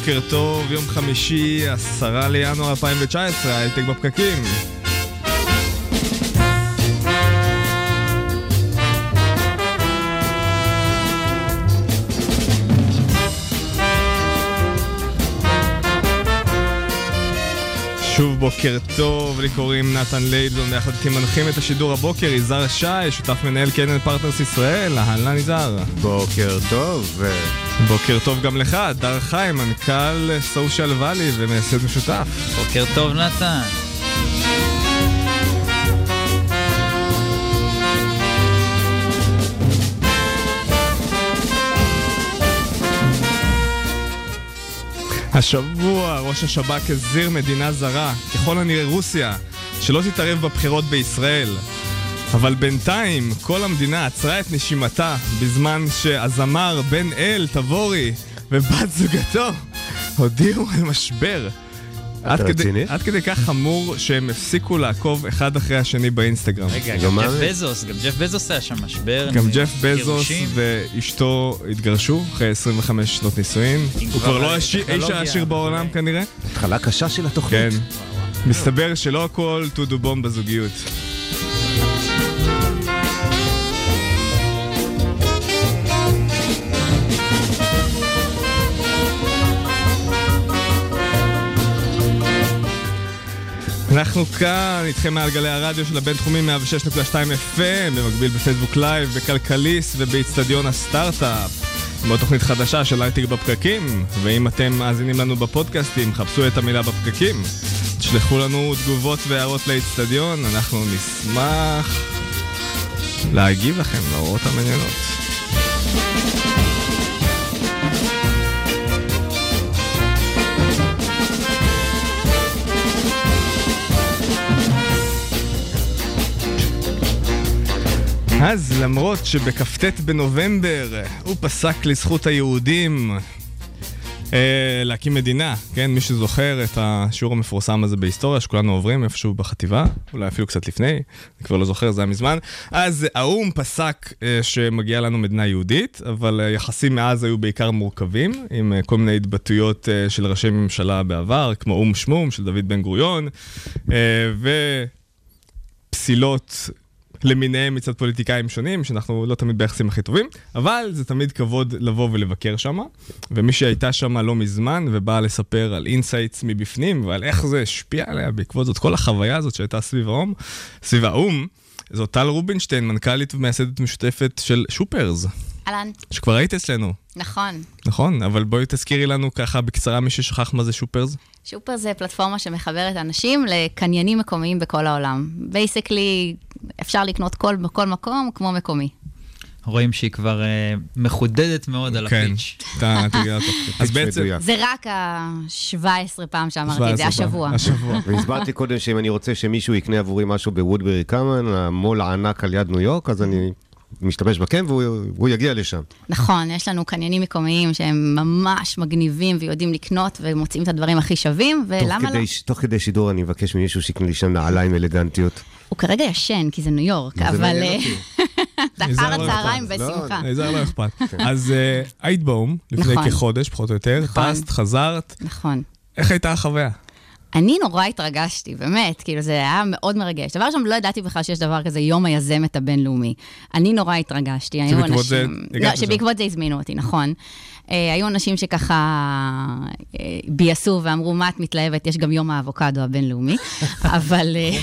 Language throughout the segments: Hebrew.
בוקר טוב, יום חמישי, עשרה לינואר 2019, הייטק בפקקים. שוב בוקר טוב, לי קוראים נתן לייבזון, ביחד איתי מנחים את השידור הבוקר, יזהר שי, שותף מנהל Canaan Partners ישראל, אהלן יזהר. בוקר טוב. בוקר טוב גם לך, דר חיים, מנכ"ל סושיאל ואלי ומייסד משותף. בוקר טוב נתן. השבוע ראש השב"כ הזהיר מדינה זרה, ככל הנראה רוסיה, שלא תתערב בבחירות בישראל. אבל בינתיים כל המדינה עצרה את נשימתה בזמן שהזמר בן אל תבורי ובת זוגתו הודיעו על משבר. עד כדי, רציני? עד כדי כך חמור שהם הפסיקו לעקוב אחד אחרי השני באינסטגרם. רגע, גם ג'ף. בזוס, גם ג'ף בזוס היה שם משבר. גם עם ג'ף בזוס. ואשתו התגרשו אחרי 25 שנות נישואין. הוא כבר לא האיש טכנולוגיה העשיר בעולם. כנראה. התחלה קשה של התוכנית. כן. מסתבר שלא הכל to do bomb בזוגיות. אנחנו כאן, איתכם מעל גלי הרדיו של הבינתחומי 106.2 FM, במקביל בפייסבוק לייב, בכלכליסט ובאיצטדיון הסטארט-אפ. עוד תוכנית חדשה של הייטק בפקקים, ואם אתם מאזינים לנו בפודקאסטים, חפשו את המילה בפקקים. תשלחו לנו תגובות והערות לאיצטדיון, אנחנו נשמח להגיב לכם להערות המעניינות. אז למרות שבכ"ט בנובמבר הוא פסק לזכות היהודים אה, להקים מדינה, כן? מי שזוכר את השיעור המפורסם הזה בהיסטוריה שכולנו עוברים איפשהו בחטיבה, אולי אפילו קצת לפני, אני כבר לא זוכר, זה היה מזמן. אז האו"ם פסק אה, שמגיעה לנו מדינה יהודית, אבל היחסים מאז היו בעיקר מורכבים, עם אה, כל מיני התבטאויות אה, של ראשי ממשלה בעבר, כמו או"ם שמום של דוד בן גוריון, אה, ופסילות למיניהם מצד פוליטיקאים שונים, שאנחנו לא תמיד ביחסים הכי טובים, אבל זה תמיד כבוד לבוא ולבקר שם. ומי שהייתה שם לא מזמן ובאה לספר על insights מבפנים ועל איך זה השפיע עליה בעקבות זאת, כל החוויה הזאת שהייתה סביב האו"ם, סביב האו"ם, זאת טל רובינשטיין, מנכ"לית ומייסדת משותפת של שופרס, אהלן, שכבר היית אצלנו, נכון. נכון? אבל בואי תזכירי לנו ככה בקצרה מי ששכח מה זה שופרס. שופר זה פלטפורמה שמחברת אנשים לקניינים מקומיים בכל העולם. basically, אפשר לקנות כל, בכל מקום כמו מקומי. רואים שהיא כבר אה, מחודדת מאוד על כן, ה pitch. אתה תגיע לתוך. אז בעצם... זה רק ה-17 פעם שאמרתי את 17 זה. השבוע. השבוע. והסברתי קודם שאם אני רוצה שמישהו יקנה עבורי משהו ב Woodbury Common, ה mall הענק על יד ניו יורק, אז אני משתמש בקן והוא יגיע לשם. נכון, יש לנו קניינים מקומיים שהם ממש מגניבים ויודעים לקנות ומוצאים את הדברים הכי שווים, ולמה לא? כדי, תוך כדי שידור אני אבקש ממישהו שיקנה לי שם נעליים אלגנטיות. הוא כרגע ישן, כי זה ניו יורק, אבל אה, אחר לא הצהריים לא, בשמחה. יזהר לא אכפת. אז אה, היית באו"ם לפני נכון. כחודש, פחות או יותר, נכון. טסת, חזרת, נכון. איך הייתה החוויה? אני נורא התרגשתי, באמת, כאילו זה היה מאוד מרגש. דבר ראשון, לא ידעתי בכלל שיש דבר כזה, יום היזמת הבינלאומי. אני נורא התרגשתי, היו שבעקבות זה אנשים... הגעת לא. שבעקבות זה הזמינו אותי, נכון. אה, היו אנשים שככה אה, ביאסו ואמרו, מה את מתלהבת? יש גם יום האבוקדו הבינלאומי. אבל... אה.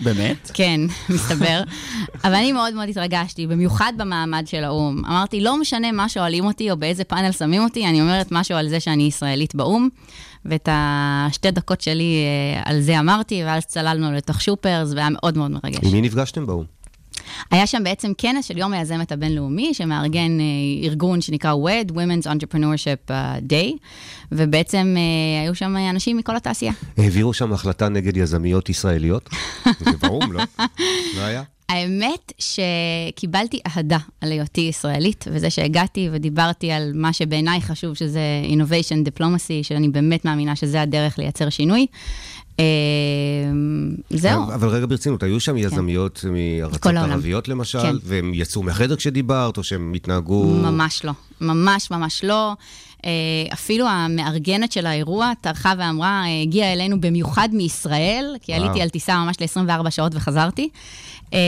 באמת? כן, מסתבר. אבל אני מאוד מאוד התרגשתי, במיוחד במעמד של האו"ם. אמרתי, לא משנה מה שואלים אותי או באיזה פאנל שמים אותי, אני אומרת משהו על זה שאני ישראלית באו"ם, ואת השתי דקות שלי אה, על זה אמרתי, ואז צללנו לתוך שופרס, והיה מאוד מאוד מרגש. עם מי נפגשתם באו"ם? היה שם בעצם כנס של יום היזמת הבינלאומי, שמארגן אה, ארגון שנקרא WED, Women's Entrepreneurship אה, Day, ובעצם היו שם אנשים מכל התעשייה. העבירו שם החלטה נגד יזמיות ישראליות? זה באו"ם, לא? לא היה? האמת שקיבלתי אהדה על היותי ישראלית, וזה שהגעתי ודיברתי על מה שבעיניי חשוב, שזה innovation diplomacy, שאני באמת מאמינה שזה הדרך לייצר שינוי. אה, זהו. אבל- רגע ברצינות, היו שם יזמיות מארצות. ערביות למשל, כן. והם יצאו מהחדר כשדיברת, או שהם התנהגו... ממש לא. ממש ממש לא. אה, אפילו המארגנת של האירוע טרחה ואמרה, אה, הגיעה אלינו במיוחד מישראל, כי וואו. עליתי על טיסה ממש ל-24 שעות וחזרתי. אה,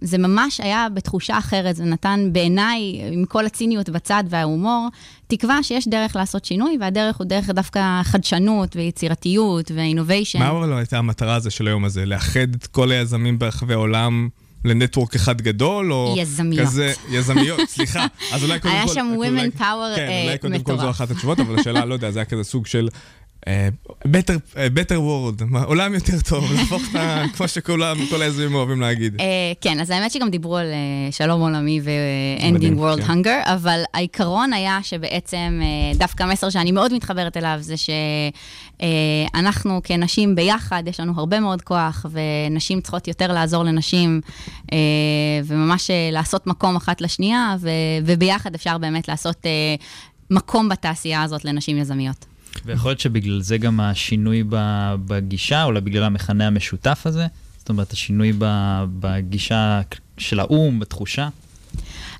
זה ממש היה בתחושה אחרת, זה נתן בעיניי, עם כל הציניות בצד וההומור, תקווה שיש דרך לעשות שינוי, והדרך הוא דרך דווקא חדשנות ויצירתיות ואינוביישן. מה אבל לא הייתה המטרה הזו של היום הזה? לאחד את כל היזמים ברחבי העולם לנטוורק אחד גדול, או... יזמיות. כזה, יזמיות, סליחה. אז אולי קודם היה כל... שם אולי- women power, כן, אה, אולי קודם כל זו מטורף. אחת התשובות, אבל השאלה, לא יודע, זה היה כזה סוג של... אה, better, אה, better world, מה, עולם יותר טוב, להפוך את ה... כמו שכולם, כל היזמים אוהבים להגיד. אה, כן, אז האמת שגם דיברו על אה, שלום עולמי ו-ending world כן. hunger, אבל העיקרון היה שבעצם, אה, דווקא המסר שאני מאוד מתחברת אליו, זה שאנחנו כנשים ביחד, יש לנו הרבה מאוד כוח, ונשים צריכות יותר לעזור לנשים, אה, וממש אה, לעשות מקום אחת לשנייה, וביחד אפשר באמת לעשות אה, מקום בתעשייה הזאת לנשים יזמיות. ויכול להיות שבגלל זה גם השינוי בגישה, אולי בגלל המכנה המשותף הזה, זאת אומרת, השינוי בגישה של האו"ם, בתחושה.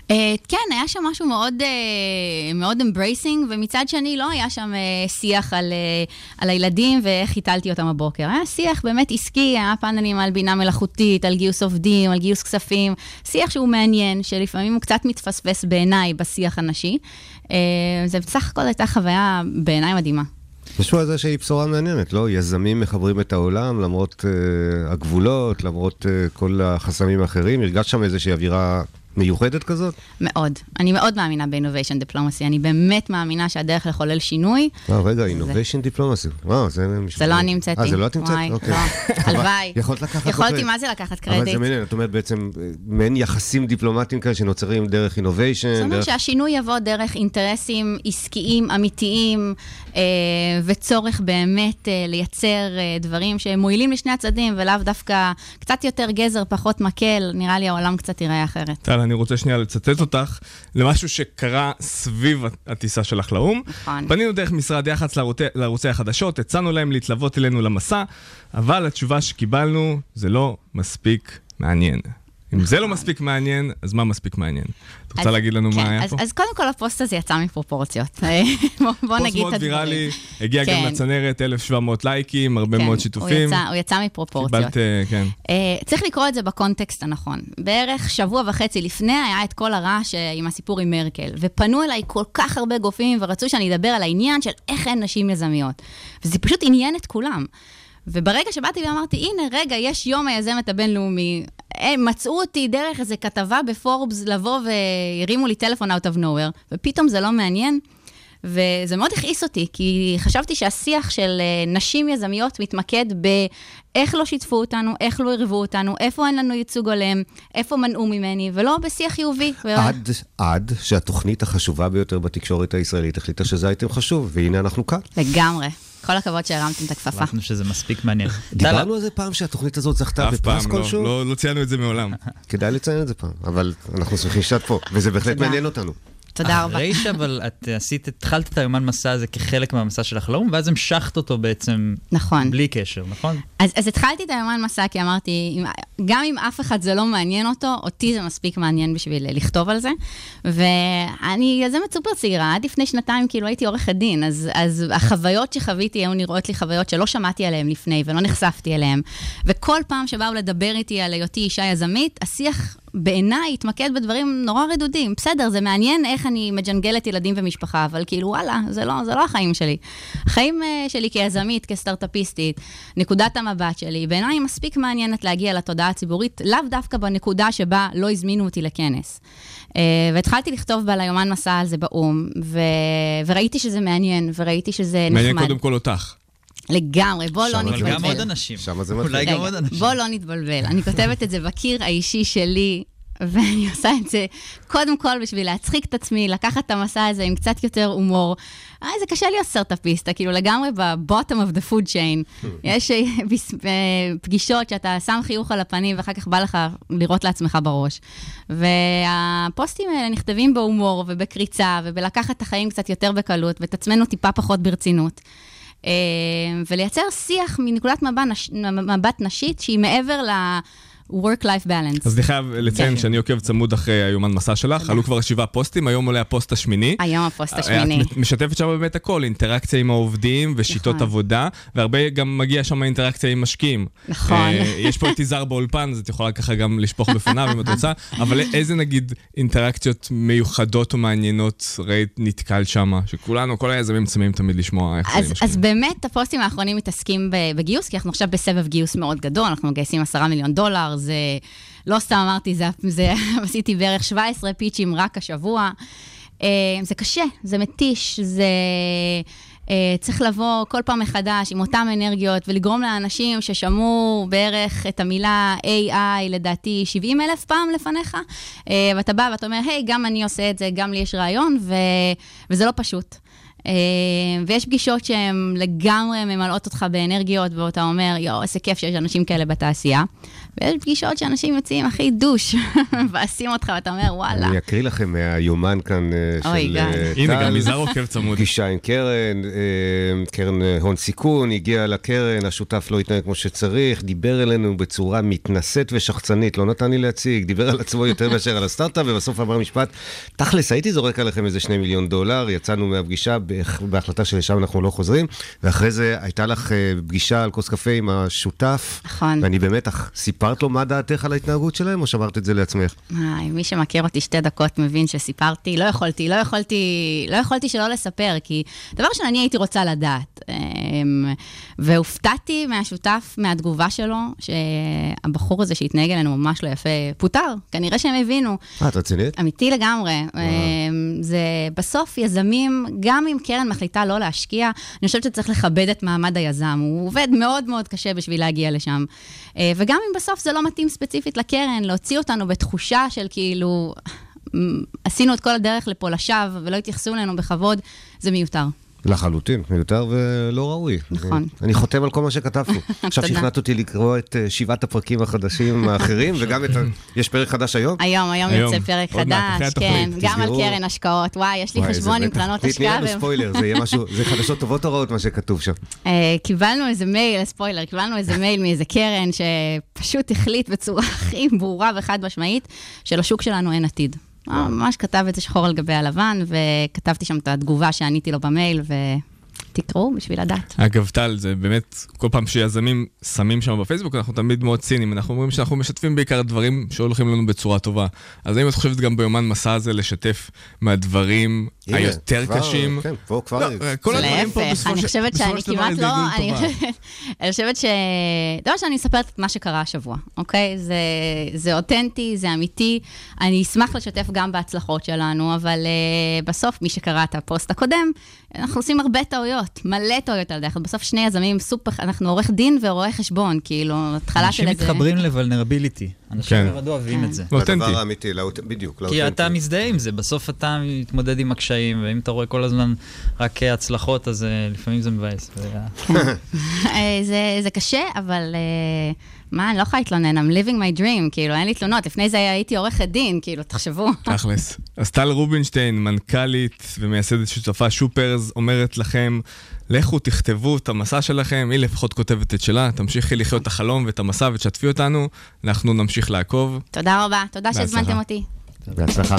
Uh, כן, היה שם משהו מאוד, uh, מאוד embracing, ומצד שני לא היה שם uh, שיח על, על הילדים ואיך חיתלתי אותם הבוקר. היה שיח באמת עסקי, היה פאנלים על בינה מלאכותית, על גיוס עובדים, על גיוס כספים. שיח שהוא מעניין, שלפעמים הוא קצת מתפספס בעיניי בשיח הנשי. זה בסך הכל הייתה חוויה בעיניי מדהימה. חשבו על זה שהיא בשורה מעניינת, לא? יזמים מחברים את העולם למרות uh, הגבולות, למרות uh, כל החסמים האחרים. הרגשת שם איזושהי אווירה מיוחדת כזאת? מאוד. אני מאוד מאמינה ב-innovation diplomacy. אני באמת מאמינה שהדרך לחולל שינוי וואו, רגע, innovation diplomacy. וואו, זה... זה לא אני המצאתי. אה, זה לא את המצאת? וואי, אוקיי. לא. אבל הלוואי. יכולת לקחת... יכולתי, בקרדיט. מה זה לקחת אבל קרדיט? זה מעניין, את אומרת בעצם אה, מעין יחסים דיפלומטיים כאלה שנוצרים דרך innovation, זאת אומרת. שהשינוי יבוא דרך אינטרסים עסקיים אמיתיים, אה, וצורך באמת אה, לייצר אה, דברים שמועילים לשני הצדדים, ולאו דווקא קצת יותר גזר, פחות מקל, נראה לי העולם קצת ייראה אחרת. טל, אני רוצה שנייה לצטט אותך למשהו שקרה סביב הטיסה שלך לאו"ם. נכון. פנינו דרך משרד יח"צ לערוצי, לערוצי החדשות, הצענו להם להתלוות אלינו למסע, אבל התשובה שקיבלנו זה לא מספיק מעניין. אם זה לא מספיק מעניין, אז מה מספיק מעניין? את רוצה להגיד לנו מה כן, היה אז, פה? אז קודם כל הפוסט הזה יצא מפרופורציות. בוא, פוסט נגיד את מאוד הדברים. ויראלי, הגיע גם כן. לצנרת 1,700 לייקים, הרבה כן, מאוד שיתופים. הוא יצא מפרופורציות. קיבלת, אה, כן. אה, צריך לקרוא את זה בקונטקסט הנכון. בערך שבוע וחצי לפני היה את כל הרעש אה, עם הסיפור עם מרקל, ופנו אליי כל כך הרבה גופים ורצו שאני אדבר על העניין של איך אין נשים יזמיות. וזה פשוט עניין את כולם. וברגע שבאתי ואמרתי, הנה, רגע, יש יום היזמת הבינלאומי, הם מצאו אותי דרך איזה כתבה בפורבס לבוא והרימו לי טלפון out of nowhere, ופתאום זה לא מעניין. וזה מאוד הכעיס אותי, כי חשבתי שהשיח של אה, נשים יזמיות מתמקד באיך לא שיתפו אותנו, איך לא עירבו אותנו, איפה אין לנו ייצוג הולם, איפה מנעו ממני, ולא בשיח חיובי. עד, עד שהתוכנית החשובה ביותר בתקשורת הישראלית החליטה שזה אייטם חשוב, והנה אנחנו כאן. לגמרי. כל הכבוד שהרמתם את הכפפה. החלטנו שזה מספיק מעניין. דיברנו על זה פעם שהתוכנית הזאת זכתה אף בפרס פעם כלשהו? לא, לא, לא ציינו את זה מעולם. כדאי לציין את זה פעם, אבל אנחנו שמחים שאת פה, וזה בהחלט. מעניין אותנו. תודה רבה. אחרי שאבל את עשית, התחלת את היומן מסע הזה כחלק מהמסע שלך לאו"ם, ואז המשכת אותו בעצם נכון. בלי קשר, נכון? אז, אז התחלתי את היומן מסע כי אמרתי, גם אם אף אחד זה לא מעניין אותו, אותי זה מספיק מעניין בשביל לכתוב על זה. ואני יזמת סופר צעירה, עד לפני שנתיים כאילו הייתי עורכת דין, אז, אז החוויות שחוויתי היו נראות לי חוויות שלא שמעתי עליהן לפני ולא נחשפתי אליהן. וכל פעם שבאו לדבר איתי על היותי אישה יזמית, השיח בעיניי התמקד בדברים נורא רדודים. בסדר, זה מעניין איך אני מג'נגלת ילדים ומשפחה, אבל כאילו, וואלה, זה לא, זה לא החיים שלי. החיים uh, שלי כיזמית, כסטארט-אפיסטית, נקודת המבט שלי, בעיניי מספיק מעניינת להגיע לתודעה הציבורית, לאו דווקא בנקודה שבה לא הזמינו אותי לכנס. Uh, והתחלתי לכתוב בה ליומן מסע על זה באו"ם, ו... וראיתי שזה מעניין, וראיתי שזה נחמד. מעניין קודם כל אותך. לגמרי, בוא לא שם אבל גם עוד נתבלבל. אנשים. שמה זה מתחיל. אולי גם עוד אנשים. בוא לא נתבלבל. אני כותבת את זה בקיר האישי שלי, ואני עושה את זה קודם כל בשביל להצחיק את עצמי, לקחת את המסע הזה עם קצת יותר הומור. אה, זה קשה להיות סרטאפיסט, אתה כאילו לגמרי בבוטום of the food chain. יש אה, אה, פגישות שאתה שם חיוך על הפנים ואחר כך בא לך לירות לעצמך בראש. והפוסטים האלה נכתבים בהומור ובקריצה ובלקחת את החיים קצת יותר בקלות ואת עצמנו טיפה פחות ברצינות. אה, ולייצר שיח מנקודת מבט, נש... מבט נשית שהיא מעבר ל-work-life balance. אז אני חייב לציין כן. שאני עוקב צמוד אחרי היומן מסע שלך, עלו כבר שבעה פוסטים, היום עולה הפוסט השמיני. היום הפוסט השמיני. את משתפת שם באמת הכל, אינטראקציה עם העובדים ושיטות נכון. עבודה, והרבה גם מגיע שם אינטראקציה עם משקיעים. נכון. אה, יש פה את יזהר באולפן, אז את יכולה ככה גם לשפוך בפניו אם את רוצה, אבל איזה נגיד אינטראקציות מיוחדות או מעניינות ראית נתקלת שם, שכולנו, כל היזמים צמאים תמיד לשמוע איך זה אז, משקיעים. אז באמת הפוסטים האחרונים מתעסקים בגיוס, כי אנחנו עכשיו בסבב גיוס מאוד גדול, אנחנו מגייסים עשרה מיליון דולר, זה לא סתם אמרתי, זה, זה עשיתי בערך 17 פיצ'ים רק השבוע. אה, זה קשה, זה מתיש, זה... אה, צריך לבוא כל פעם מחדש עם אותן אנרגיות ולגרום לאנשים ששמעו בערך את המילה AI, לדעתי 70 אלף פעם לפניך, אה, ואתה בא ואתה אומר, היי, גם אני עושה את זה, גם לי יש רעיון, ו... וזה לא פשוט. ויש פגישות שהן לגמרי ממלאות אותך באנרגיות, ואתה אומר, יואו, איזה כיף שיש אנשים כאלה בתעשייה. ויש פגישות שאנשים יוצאים הכי דוש, מבאסים אותך, ואתה אומר, וואלה. אני אקריא לכם מהיומן כאן אה, של גיא. אה, הנה, טל. גם יזהר עוקב צמוד. פגישה עם קרן, אה, קרן הון סיכון, הגיע לקרן, השותף לא התנהג כמו שצריך, דיבר אלינו בצורה מתנשאת ושחצנית, לא נתן לי להציג, דיבר על עצמו יותר מאשר על הסטארט-אפ, ובסוף אמר משפט, תכלס, הייתי זורק עליכם איזה שני מיליון דולר, יצאנו מהפגישה בהח- בהחלטה שלשם אנחנו לא חוזרים, ואחרי זה הייתה לך פגישה על כוס קפה עם השותף, נכון. ואני במתח, סיפרת לו מה דעתך על ההתנהגות שלהם, או שמרת את זה לעצמך? איי, מי שמכיר אותי שתי דקות מבין שסיפרתי, לא יכולתי, לא יכולתי, לא יכולתי שלא לספר, כי דבר ראשון, אני הייתי רוצה לדעת. אמ, והופתעתי מהשותף, מהתגובה שלו, שהבחור הזה שהתנהג אלינו ממש לא יפה, פוטר. כנראה שהם הבינו. אה, את רצינית? אמיתי לגמרי. אמ, זה בסוף יזמים, גם אם קרן מחליטה לא להשקיע, אני חושבת שצריך לכבד את מעמד היזם. הוא עובד מאוד מאוד קשה בשביל להגיע לשם. אה, וגם אם בסוף זה לא מתאים ספציפית לקרן, להוציא אותנו בתחושה של כאילו, "מ, עשינו את כל הדרך לפה לשווא ולא התייחסו אלינו בכבוד, זה מיותר. לחלוטין, מיותר ולא ראוי. נכון. אני, חותם על כל מה שכתבנו. עכשיו. שכנעת אותי לקרוא את אה, שבעת הפרקים החדשים האחרים, וגם את ה... יש פרק חדש היום? היום, היום. יוצא פרק חדש. כן, גם על. קרן השקעות. וואי, יש לי חשבון עם. קרנות תתני השקעה. לנו והם- ספוילר, זה יהיה משהו, זה חדשות טובות או רעות מה שכתוב שם. אה, קיבלנו איזה מייל, ספוילר, קיבלנו איזה מייל מאיזה קרן שפשוט החליט בצורה הכי ברורה וחד משמעית שלשוק שלנו אין עתיד. ממש כתב את זה שחור על גבי הלבן, וכתבתי שם את התגובה שעניתי לו במייל, ותקראו בשביל לדעת. אגב, טל, זה באמת, כל פעם שיזמים שמים שם בפייסבוק, אנחנו תמיד מאוד ציניים. אנחנו אומרים שאנחנו משתפים בעיקר דברים שהולכים לנו בצורה טובה. אז האם את חושבת גם ביומן מסע הזה לשתף מהדברים היותר כבר, קשים? כן, פה כבר... לא, כל הדברים פה להפך, בסופו אני חושבת שאני כמעט לא... אני. חושבת- ש... דבר ראשון, אני מספרת את מה שקרה השבוע, אוקיי? זה, אותנטי, זה אמיתי. אני אשמח לשתף גם בהצלחות שלנו, אבל uh, בסוף, מי שקרא את הפוסט הקודם, אנחנו עושים הרבה טעויות, מלא טעויות על הדרך. בסוף שני יזמים סופר, אנחנו עורך דין ורואה חשבון, כאילו, התחלה של אנשים איזה... מתחברים לבלנרביליטי. אנשים כן. מאוד אוהבים את זה. אותנטי. הדבר האמיתי, לאוט- בדיוק, כי לאותנטי. אתה מזדהה עם זה, בסוף אתה מתמודד עם הקשיים, ואם אתה רואה כל הזמן רק הצלחות, אז אה, לפעמים זה מבאס. ו- אה, זה, זה קשה, אבל אה, מה, אני לא יכולה להתלונן, I'm living my dream, כאילו, אין לי תלונות. לפני זה הייתי עורכת דין, כאילו, תחשבו. תכלס. אז טל רובינשטיין, מנכ"לית ומייסדת שותפה שופרס, אומרת לכם, לכו תכתבו את המסע שלכם, היא לפחות כותבת את שלה, תמשיכי לחיות את החלום ואת המסע ותשתפי אותנו, אנחנו נמשיך לעקוב. תודה רבה, תודה. שהזמנתם אותי. בהצלחה.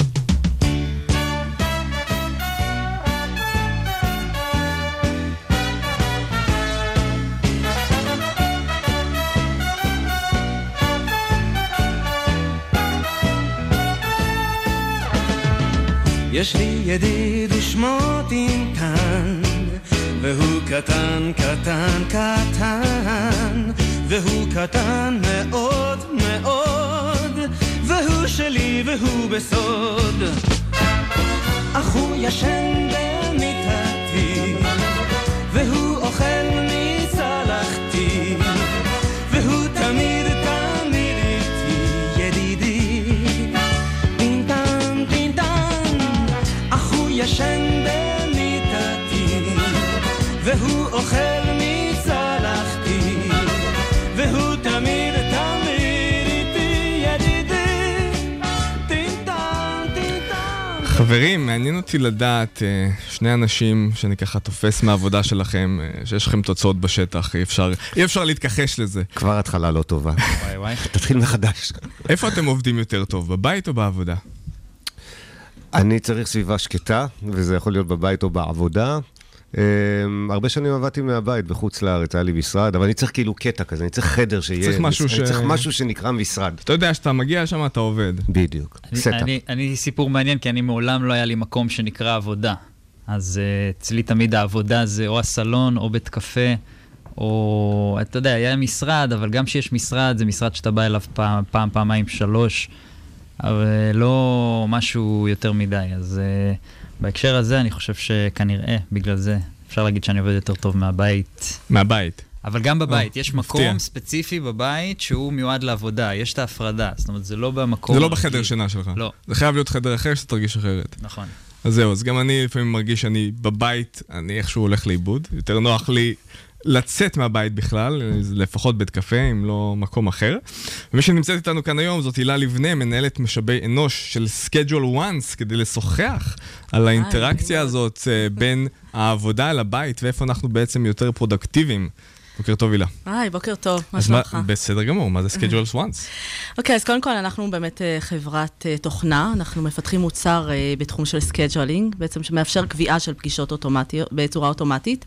יש לי ידיד ושמו טינטן, והוא קטן, קטן, קטן, והוא קטן מאוד מאוד, והוא שלי והוא בסוד. אך הוא ישן במיטתי, והוא אוכל מצלחתי, והוא תמיד תמיד איתי ידידי. טינטן, טינטן, אך הוא ישן חברים, מעניין אותי לדעת, אה, שני אנשים שאני ככה תופס מהעבודה שלכם, אה, שיש לכם תוצאות בשטח, אי אפשר, אי אפשר להתכחש לזה. כבר התחלה לא טובה. וואי וואי. תתחיל מחדש. איפה אתם עובדים יותר טוב, בבית או בעבודה? אני צריך סביבה שקטה, וזה יכול להיות בבית או בעבודה. Um, הרבה שנים עבדתי מהבית בחוץ לארץ, היה לי משרד, אבל אני צריך כאילו קטע כזה, אני צריך חדר שיהיה... צריך משהו ש- אני צריך משהו שנקרא משרד. אתה יודע שאתה מגיע לשם, אתה עובד. בדיוק. אני- סטאפ. אני, אני סיפור מעניין, כי אני מעולם לא היה לי מקום שנקרא עבודה. אז אה, אצלי תמיד העבודה זה או הסלון או בית קפה, או, אתה יודע, היה משרד, אבל גם כשיש משרד, זה משרד שאתה בא אליו פעם, פעם פעמיים, שלוש, אבל לא משהו יותר מדי. אז אה, בהקשר הזה, אני חושב שכנראה, בגלל זה, אפשר להגיד שאני עובד יותר טוב מהבית. מהבית. אבל גם בבית, או, יש. מקום ספציפי בבית שהוא מיועד לעבודה, יש את ההפרדה, זאת אומרת, זה לא במקום... זה לא הרגיל. בחדר שינה שלך. לא. זה חייב להיות חדר אחר שאתה תרגיש אחרת. נכון. אז זהו, אז גם אני לפעמים מרגיש שאני בבית, אני איכשהו הולך לאיבוד. יותר נוח לי לצאת מהבית בכלל, לפחות בית קפה, אם לא מקום אחר. ומי שנמצאת איתנו כאן היום זאת הילה לבנה, מנהלת משאבי אנוש של Schedule Once, כדי לשוחח על האינטראקציה הזאת אה, בין העבודה לבית, ואיפה אנחנו בעצם יותר פרודקטיביים. בוקר טוב, הילה. היי, בוקר טוב, מה שלומך? בסדר גמור, מה זה Schedule Once? אוקיי, אז קודם כל אנחנו באמת אה, חברת אה, תוכנה, אנחנו מפתחים מוצר אה, בתחום של scheduling, בעצם שמאפשר קביעה של פגישות אוטומטיות, בצורה אוטומטית.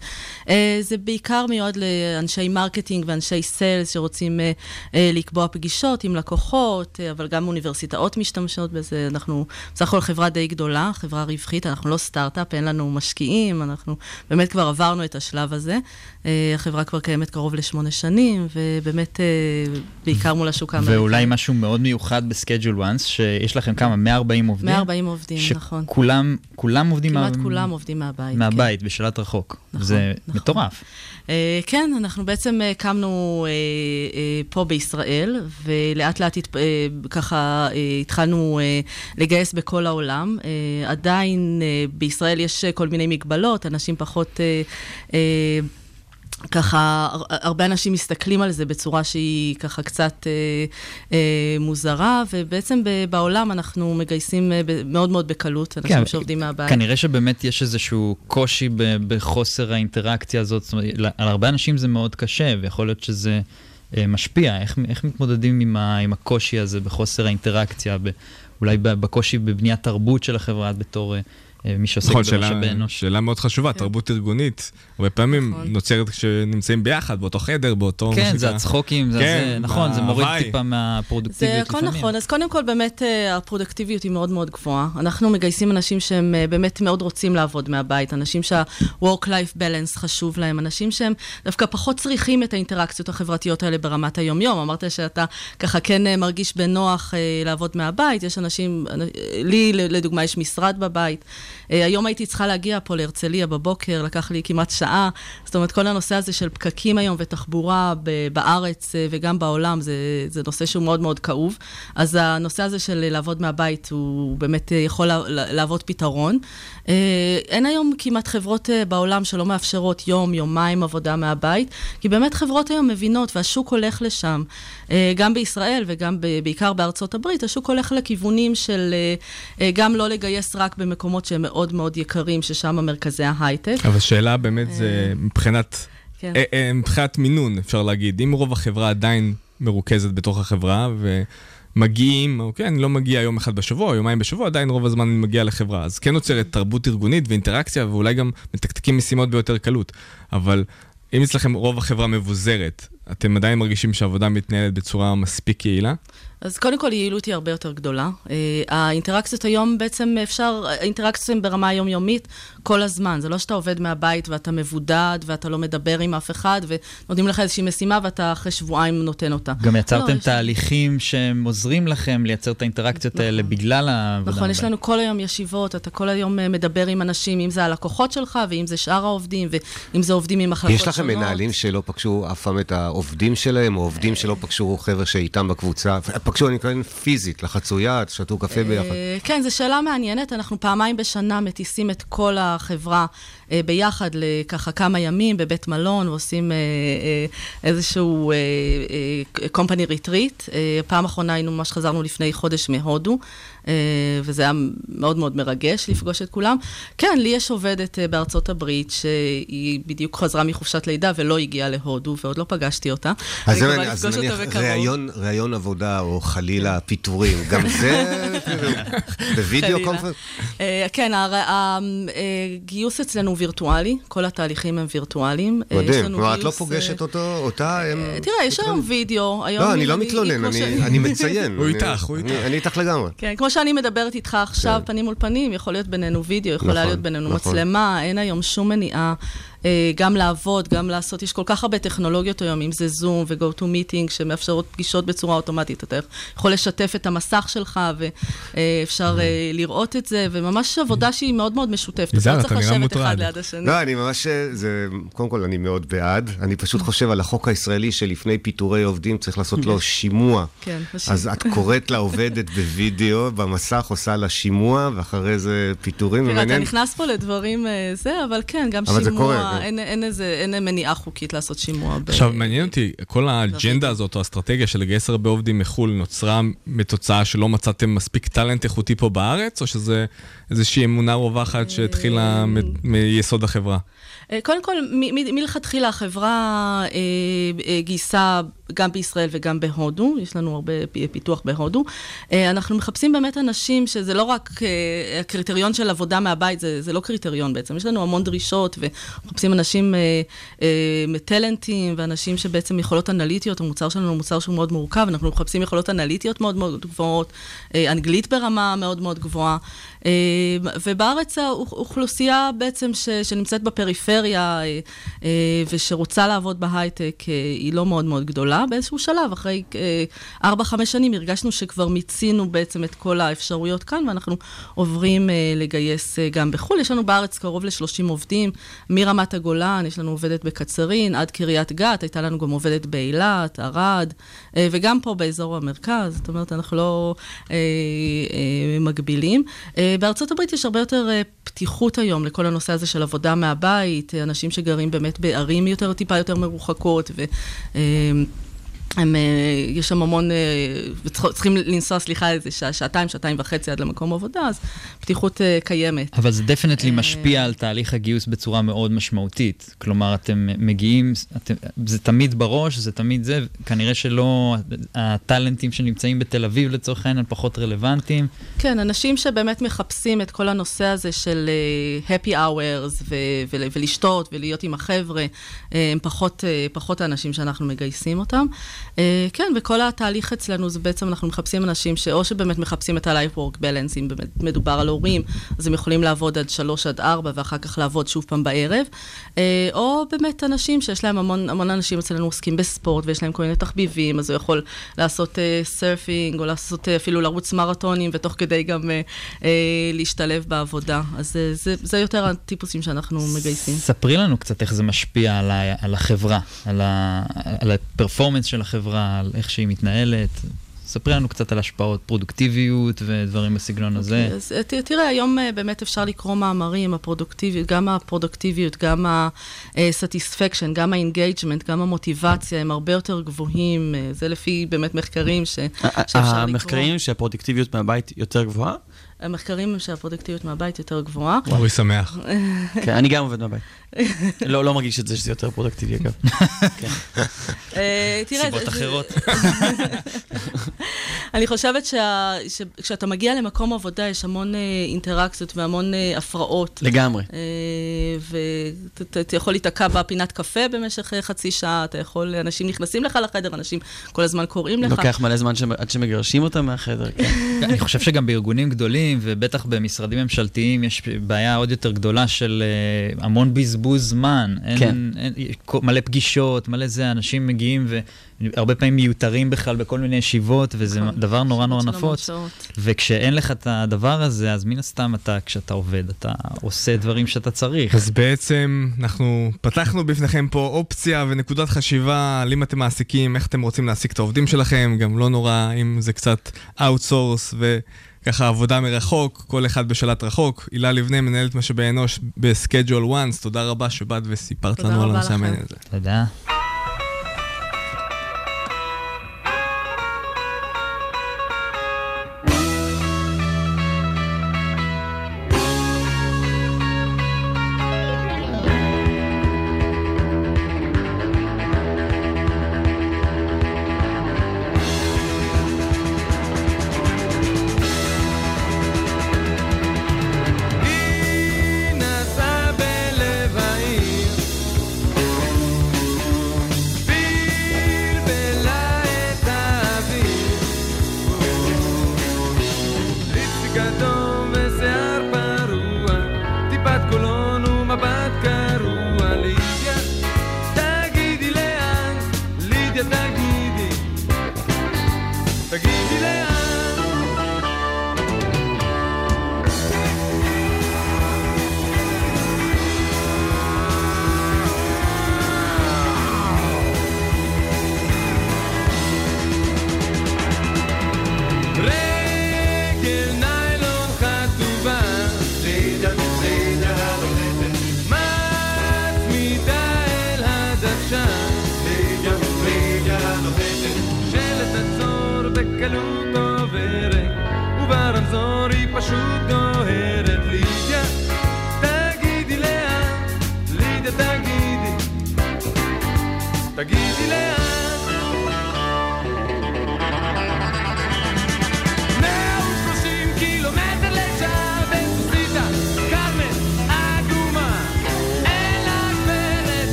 אה, זה בעיקר מיועד לאנשי marketing ואנשי sales שרוצים אה, אה, לקבוע פגישות עם לקוחות, אה, אבל גם אוניברסיטאות משתמשות בזה. אנחנו בסך הכל חברה די גדולה, חברה רווחית, אנחנו לא סטארט-אפ, אין לנו משקיעים, אנחנו באמת כבר עברנו את השלב הזה. אה, החברה כבר קיימת קרוב לשמונה שנים, ובאמת אה, בעיקר מול השוק האמריקאי. ואולי משהו מאוד מיוחד בסקייג'ול וואנס, שיש לכם כמה? 140 עובדים? 140 עובדים, נכון. שכולם כולם עובדים כמעט מה- כולם עובדים מהבית. כן. מהבית, בשלט רחוק. נכון, זה נכון. מטורף. אה, כן, אנחנו בעצם אה, קמנו אה, אה, פה בישראל, ולאט לאט התפ- אה, ככה אה, התחלנו אה, לגייס בכל העולם. אה, עדיין אה, בישראל יש אה, כל מיני מגבלות, אנשים פחות... ככה, הר- הרבה אנשים מסתכלים על זה בצורה שהיא ככה קצת אה, אה, מוזרה, ובעצם ב- בעולם אנחנו מגייסים אה, ב- מאוד מאוד בקלות, אנשים כן, שעובדים מהבית. כנראה שבאמת יש איזשהו קושי ב- בחוסר האינטראקציה הזאת. זאת אומרת, על הרבה אנשים זה מאוד קשה, ויכול להיות שזה אה, משפיע. איך, איך מתמודדים עם, ה, עם הקושי הזה בחוסר האינטראקציה, ב, אולי בקושי בבניית תרבות של החברה בתור אה, מי שעוסק נכון, במשאבי אנוש? שאלה מאוד חשובה, תרבות ארגונית. הרבה פעמים נכון. נוצרת כשנמצאים ביחד, באותו חדר, באותו... כן, זה הצחוקים, זה, כן, זה נכון, זה מוריד. טיפה זה מהפרודוקטיביות הכל לפעמים. נכון, אז קודם כל באמת אה, הפרודקטיביות היא מאוד מאוד גבוהה. אנחנו מגייסים אנשים שהם אה, באמת מאוד רוצים לעבוד מהבית, אנשים שה-work-life balance חשוב להם, אנשים שהם דווקא פחות צריכים את האינטראקציות החברתיות האלה ברמת היום-יום. אמרת שאתה ככה כן אה, מרגיש בנוח אה, לעבוד מהבית, יש אנשים, אה, לי לדוגמה יש משרד בבית. אה, היום הייתי צריכה להגיע פה להרצליה בבוקר, לקח לי כמעט שעה. זאת אומרת, כל הנושא הזה של פקקים היום ותחבורה בארץ אה, וגם בעולם, זה, זה נושא שהוא מאוד מאוד כאוב. אז הנושא הזה של לעבוד מהבית, הוא באמת אה, יכול לה- לה- להוות פתרון. אין היום כמעט חברות בעולם שלא מאפשרות יום, יומיים עבודה מהבית, כי באמת חברות היום מבינות, והשוק הולך לשם. גם בישראל וגם בעיקר בארצות הברית, השוק הולך לכיוונים של גם לא לגייס רק במקומות שהם מאוד מאוד יקרים, ששם מרכזי ההייטק. אבל שאלה באמת זה מבחינת, כן. אה, אה, מבחינת מינון, אפשר להגיד. אם רוב החברה עדיין מרוכזת בתוך החברה, ומגיעים, אוקיי, אני לא מגיע יום אחד בשבוע, יומיים בשבוע, עדיין רוב הזמן אני מגיע לחברה. אז כן נוצרת תרבות ארגונית ואינטראקציה, ואולי גם מתקתקים משימות ביותר קלות. אבל אם אצלכם רוב החברה מבוזרת, אתם עדיין מרגישים שהעבודה מתנהלת בצורה מספיק יעילה? אז קודם כל, יעילות היא הרבה יותר גדולה. אה, האינטראקציות היום בעצם אפשר, האינטראקציות הן ברמה היומיומית כל הזמן. זה לא שאתה עובד מהבית ואתה מבודד ואתה לא מדבר עם אף אחד ונותנים לך איזושהי משימה ואתה אחרי שבועיים נותן אותה. גם לא, יצרתם יש- תהליכים שהם עוזרים לכם לייצר את האינטראקציות האלה בגלל העבודה. נכון, יש. לנו כל היום ישיבות, אתה כל היום אה, מדבר עם אנשים, אם זה הלקוחות שלך, ואם זה שאר העובדים, ואם זה עובדים ממחלקות יש שונות. לכם מנהלים שלא פגשו אף פעם את. העובדים שלהם, או עובדים שלא פגשו חבר'ה שאיתם בקבוצה? פגשו, אני מתכוון פיזית, לחצו יד, שתו קפה ביחד. אה, כן, זו שאלה מעניינת. אנחנו פעמיים בשנה מטיסים את כל החברה אה, ביחד לככה כמה ימים בבית מלון, ועושים אה, איזשהו company retreat. פעם אחרונה היינו, ממש חזרנו לפני חודש מהודו, וזה היה מאוד מאוד מרגש לפגוש את כולם. כן, לי יש עובדת אה, בארצות הברית, שהיא בדיוק חזרה מחופשת לידה ולא הגיעה להודו, ועוד לא פגשתי אותה. אז אני אז נניח. ראיון- ראיון עבודה, או חלילה פיטורים, גם זה בווידאו. קונפרנס? אה, כן, הגיוס אצלנו וירטואלי, כל התהליכים הם וירטואליים. אה, מדהים. כלומר, את לא פוגשת אה, אותו, אותה, הם... תראה, יש היום וידאו. היום לא, אני לא מתלונן, אני מציין. הוא אני- איתך, הוא איתך. אני איתך לגמרי. כן, כמו שאני מדברת איתך עכשיו, כן. פנים מול פנים, יכול להיות בינינו וידאו, יכולה נכון, להיות בינינו נכון. מצלמה, אין היום שום מניעה גם לעבוד, גם לעשות, יש כל כך הרבה טכנולוגיות היום, אם זה זום ו-go to meeting, שמאפשרות פגישות בצורה אוטומטית. אתה יכול לשתף את המסך שלך, ואפשר אה, לראות את זה, וממש עבודה שהיא מאוד מאוד משותפת. יזהר, אתה לא צריך נראה לשבת אחד מוטרד. ליד השני. לא, אני ממש, זה, קודם כל, אני מאוד בעד. אני פשוט חושב על החוק הישראלי שלפני פיטורי עובדים צריך לעשות לו שימוע. כן, אז את קוראת לעובדת בווידאו, במסך, עושה לה שימוע, ואחרי זה פיטורים, תראה, אתה. נכנס פה לדברים אה, זה, אבל כן, גם שימוע, כן. אין- אין איזה, אין מניעה חוקית לעשות שימוע. ב- עכשיו, מעניין אותי, כל האג'נדה הזאת, או האסטרטגיה של לגייס הרבה עובדים מחו"ל, נוצרה מתוצאה שלא מצאתם מספיק טאלנט איכותי פה בארץ, או שזה איזושהי אמונה רווחת שהתחילה מ- מיסוד החברה? אה, קודם כל, מלכתחילה החברה אה, אה, גייסה גם בישראל וגם בהודו, יש לנו הרבה פיתוח בהודו. אנחנו מחפשים באמת אנשים שזה לא רק הקריטריון של עבודה מהבית, זה, זה לא קריטריון בעצם, יש לנו המון דרישות ומחפשים אנשים טלנטים ואנשים שבעצם יכולות אנליטיות, המוצר שלנו הוא מוצר שהוא מאוד מורכב, אנחנו מחפשים יכולות אנליטיות מאוד מאוד גבוהות, אנגלית ברמה מאוד מאוד גבוהה. אה, ובארץ האוכלוסייה בעצם ש, שנמצאת בפריפריה אה, אה, ושרוצה לעבוד בהייטק היא לא מאוד מאוד גדולה. באיזשהו שלב, אחרי אה, 4-5 שנים, הרגשנו שכבר מיצינו בעצם את כל האפשרויות כאן, ואנחנו עוברים לגייס גם בחו"ל. יש לנו בארץ קרוב ל-30 עובדים, מרמת הגולן, יש לנו עובדת בקצרין, עד קריית גת, הייתה לנו גם עובדת באילת, ערד, וגם פה באזור המרכז, זאת אומרת, אנחנו לא אה, אה, מגבילים. אה, בארצות הברית יש הרבה יותר אה, פתיחות היום לכל הנושא הזה של עבודה מהבית, אה, אנשים שגרים באמת בערים יותר, טיפה יותר מרוחקות, ו... הם, אה, יש שם המון, אה, צריכים לנסוע, סליחה, איזה שעה, שעתיים, שעתיים וחצי עד למקום עבודה, אז פתיחות אה, קיימת. אבל זה דפנטלי משפיע על תהליך הגיוס בצורה מאוד משמעותית. כלומר, אתם מגיעים, אתם, זה תמיד בראש, זה תמיד זה, כנראה שלא, הטאלנטים שנמצאים בתל אביב לצורך העניין פחות רלוונטיים. כן, אנשים שבאמת מחפשים את כל הנושא הזה של happy hours ו- ול- ולשתות ולהיות עם החבר'ה, הם פחות, פחות האנשים שאנחנו מגייסים אותם. אה, כן, וכל התהליך אצלנו זה בעצם, אנחנו מחפשים אנשים שאו שבאמת מחפשים את ה-life work balance, אם באמת מדובר על הורים, אז הם יכולים לעבוד עד שלוש עד ארבע ואחר כך לעבוד שוב פעם בערב, אה, או באמת אנשים שיש להם המון, המון אנשים אצלנו עוסקים בספורט ויש להם כל מיני תחביבים, אז הוא יכול לעשות אה, surfing או לעשות אה, אפילו לרוץ מרתונים ותוך כדי גם אה, אה, להשתלב בעבודה. אז אה, זה, זה יותר הטיפוסים שאנחנו מגייסים. ספרי לנו קצת איך זה משפיע על, ה, על החברה, על, ה, על הפרפורמנס של החברה, על איך שהיא מתנהלת. ספרי לנו קצת על השפעות פרודוקטיביות ודברים בסגנון הזה. אוקיי, אז אה, ת- תראה, היום אה, באמת אפשר לקרוא מאמרים, הפרודוקטיביות, גם הפרודוקטיביות, גם ה-satisfaction, גם ה-engagement, גם המוטיבציה, הם הרבה יותר גבוהים. אה, זה לפי באמת מחקרים ש- שאפשר לקרוא. המחקרים שהפרודקטיביות מהבית יותר גבוהה? המחקרים הם שהפרודקטיביות מהבית יותר גבוהה. אורי שמח. כן, אני גם עובד מהבית. לא, לא מרגיש את זה שזה יותר פרודקטיבי, אגב. כן. אה, תראה, סיבות אחרות. אני חושבת שכשאתה מגיע למקום עבודה, יש המון אה, אינטראקציות והמון אה, הפרעות. לגמרי. ואתה יכול להיתקע בפינת קפה במשך חצי שעה, אתה יכול, אנשים נכנסים לך לחדר, אנשים כל הזמן קוראים לך. לוקח מלא זמן עד שמגרשים אותם מהחדר. כן. אני חושב שגם בארגונים גדולים, עובדים, ובטח במשרדים ממשלתיים יש בעיה עוד יותר גדולה של אה, המון בזבוז זמן. אין, כן. אין, כל- מלא פגישות, מלא זה, אנשים מגיעים והרבה פעמים מיותרים בכלל בכל מיני ישיבות, וזה נכון. דבר נורא נורא נפוץ. וכשאין לך את הדבר הזה, אז מן הסתם אתה, כשאתה עובד, אתה עושה דברים שאתה צריך. אז בעצם אנחנו פתחנו בפניכם פה אופציה ונקודת חשיבה על אם אתם מעסיקים, איך אתם רוצים להעסיק את העובדים שלכם, גם לא נורא אם זה קצת outsource וככה עבודה מרחוק, כל אחד בשלט רחוק. הילה לבנה, מנהלת משאבי אנוש ב Schedule Once, תודה רבה שבאת וסיפרת תודה לנו על הנושא. המעניין הזה. תודה.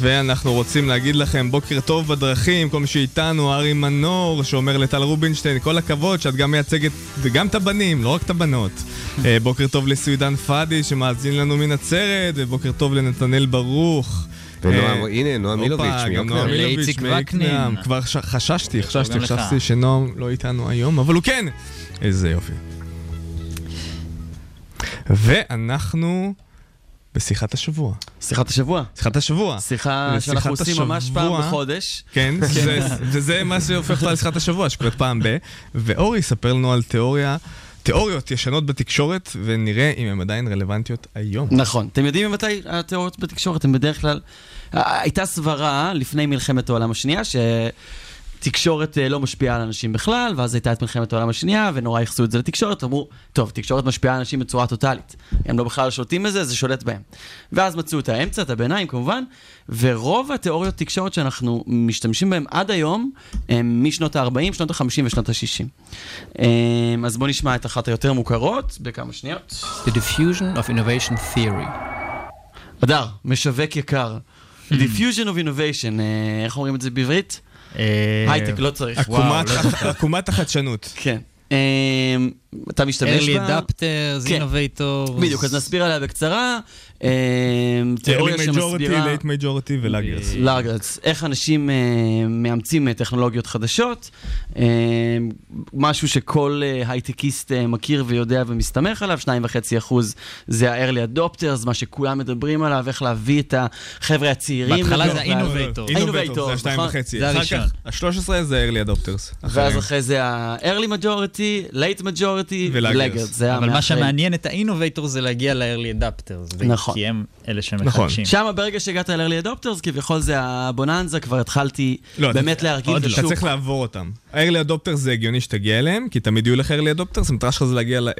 ואנחנו רוצים להגיד לכם בוקר טוב בדרכים, כל מי שאיתנו, ארי מנור, שאומר לטל רובינשטיין, כל הכבוד שאת גם מייצגת וגם את הבנים, לא רק את הבנות. אה, בוקר טוב לסוידן פאדי שמאזין לנו מנצרת, ובוקר טוב לנתנאל ברוך. ונועם, אה, הנה, נועם מילוביץ' גם מיוקנעם. מילוביץ' לאיציק וקנין. כבר חששתי, חששתי, גם. חשבתי שנועם לא איתנו היום, אבל הוא כן! איזה יופי. ואנחנו בשיחת השבוע. שיחת השבוע. שיחת השבוע. שיחה שאנחנו עושים ממש פעם בחודש. כן, זה- וזה מה שהופך אותה לשיחת השבוע, שקורית פעם ב... ואורי יספר לנו על תיאוריה, תיאוריות ישנות בתקשורת, ונראה אם הן עדיין רלוונטיות היום. נכון. אתם יודעים ממתי התיאוריות בתקשורת הן בדרך כלל... אה, הייתה סברה לפני מלחמת העולם השנייה, שתקשורת אה, לא משפיעה על אנשים בכלל, ואז הייתה את מלחמת העולם השנייה, ונורא ייחסו את זה לתקשורת, אמרו, טוב, תקשורת משפיעה על אנשים בצורה טוטאלית. הם לא בכלל שולטים בזה, זה שולט בהם. ואז מצאו את האמצע, את הביניים כמובן, ורוב התיאוריות תקשורת שאנחנו משתמשים בהן עד היום, הם משנות ה-40, שנות ה-50 ושנות ה-60. אז בואו נשמע את אחת היותר מוכרות, בכמה שניות. The diffusion of innovation theory. אדר, משווק יקר. Diffusion of innovation, אה, איך אומרים את זה בעברית? אה, הייטק לא צריך. וואו, עקומת לא החדשנות. כן. אמ, אתה משתמש early בה? adapters, כן. innovators. בדיוק, אז נסביר עליה בקצרה. אמ, תיאוריה majority, שמסבירה... late majority ולאגרס. לארגרס, איך אנשים אה, מאמצים אה, טכנולוגיות חדשות, אה, משהו שכל אה, הייטקיסט אה, מכיר ויודע ומסתמך עליו, 2.5% זה ה-early adopters, מה שכולם מדברים עליו, איך להביא את החבר'ה הצעירים. בהתחלה זה ה-innovator. Innovator, זה השתיים נכון. וחצי. זה הראשון. כך, ה-13 זה early adopters. ואז. אחרי זה ה-early majority, late majority ולאגרס. אבל מה. שמעניין את ה-innovator זה להגיע ל-early adapters. נכון. כי הם אלה נכון. שמחדשים. שם ברגע שהגעת ל-early adopters, כביכול זה הבוננזה, כבר התחלתי לא, באמת אתה- להרגיל את לא. אתה השוק. צריך לעבור אותם. ה-early adopters זה הגיוני שתגיע אליהם, כי תמיד יהיו לך early adopters, המטרה שלך זה להגיע ל-early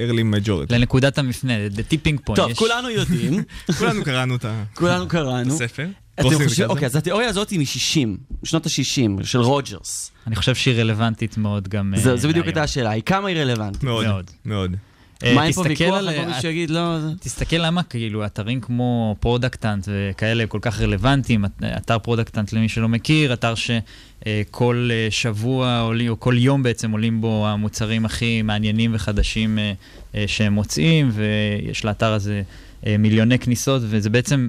majority. לנקודת המפנה, the tipping point. טוב, יש- כולנו יודעים, כולנו קראנו את. הספר. אתם חושבים. אוקיי, אז התיאוריה הזאת היא מ-60, שנות ה-60, של רוג'רס. אני חושב שהיא רלוונטית מאוד גם זה אה, זה בדיוק. הייתה השאלה, היא כמה היא רלוונטית? מאוד, מאוד. אה, מה אין פה ויכוח? על- אבל מישהו יגיד, לא... תסתכל למה כאילו אתרים כמו Product Hunt וכאלה כל כך רלוונטיים, את- אתר Product Hunt למי שלא מכיר, אתר שכל שבוע עולים, או כל יום בעצם עולים בו המוצרים הכי מעניינים וחדשים אה, אה, שהם מוצאים, ויש לאתר הזה אה, מיליוני כניסות, וזה בעצם,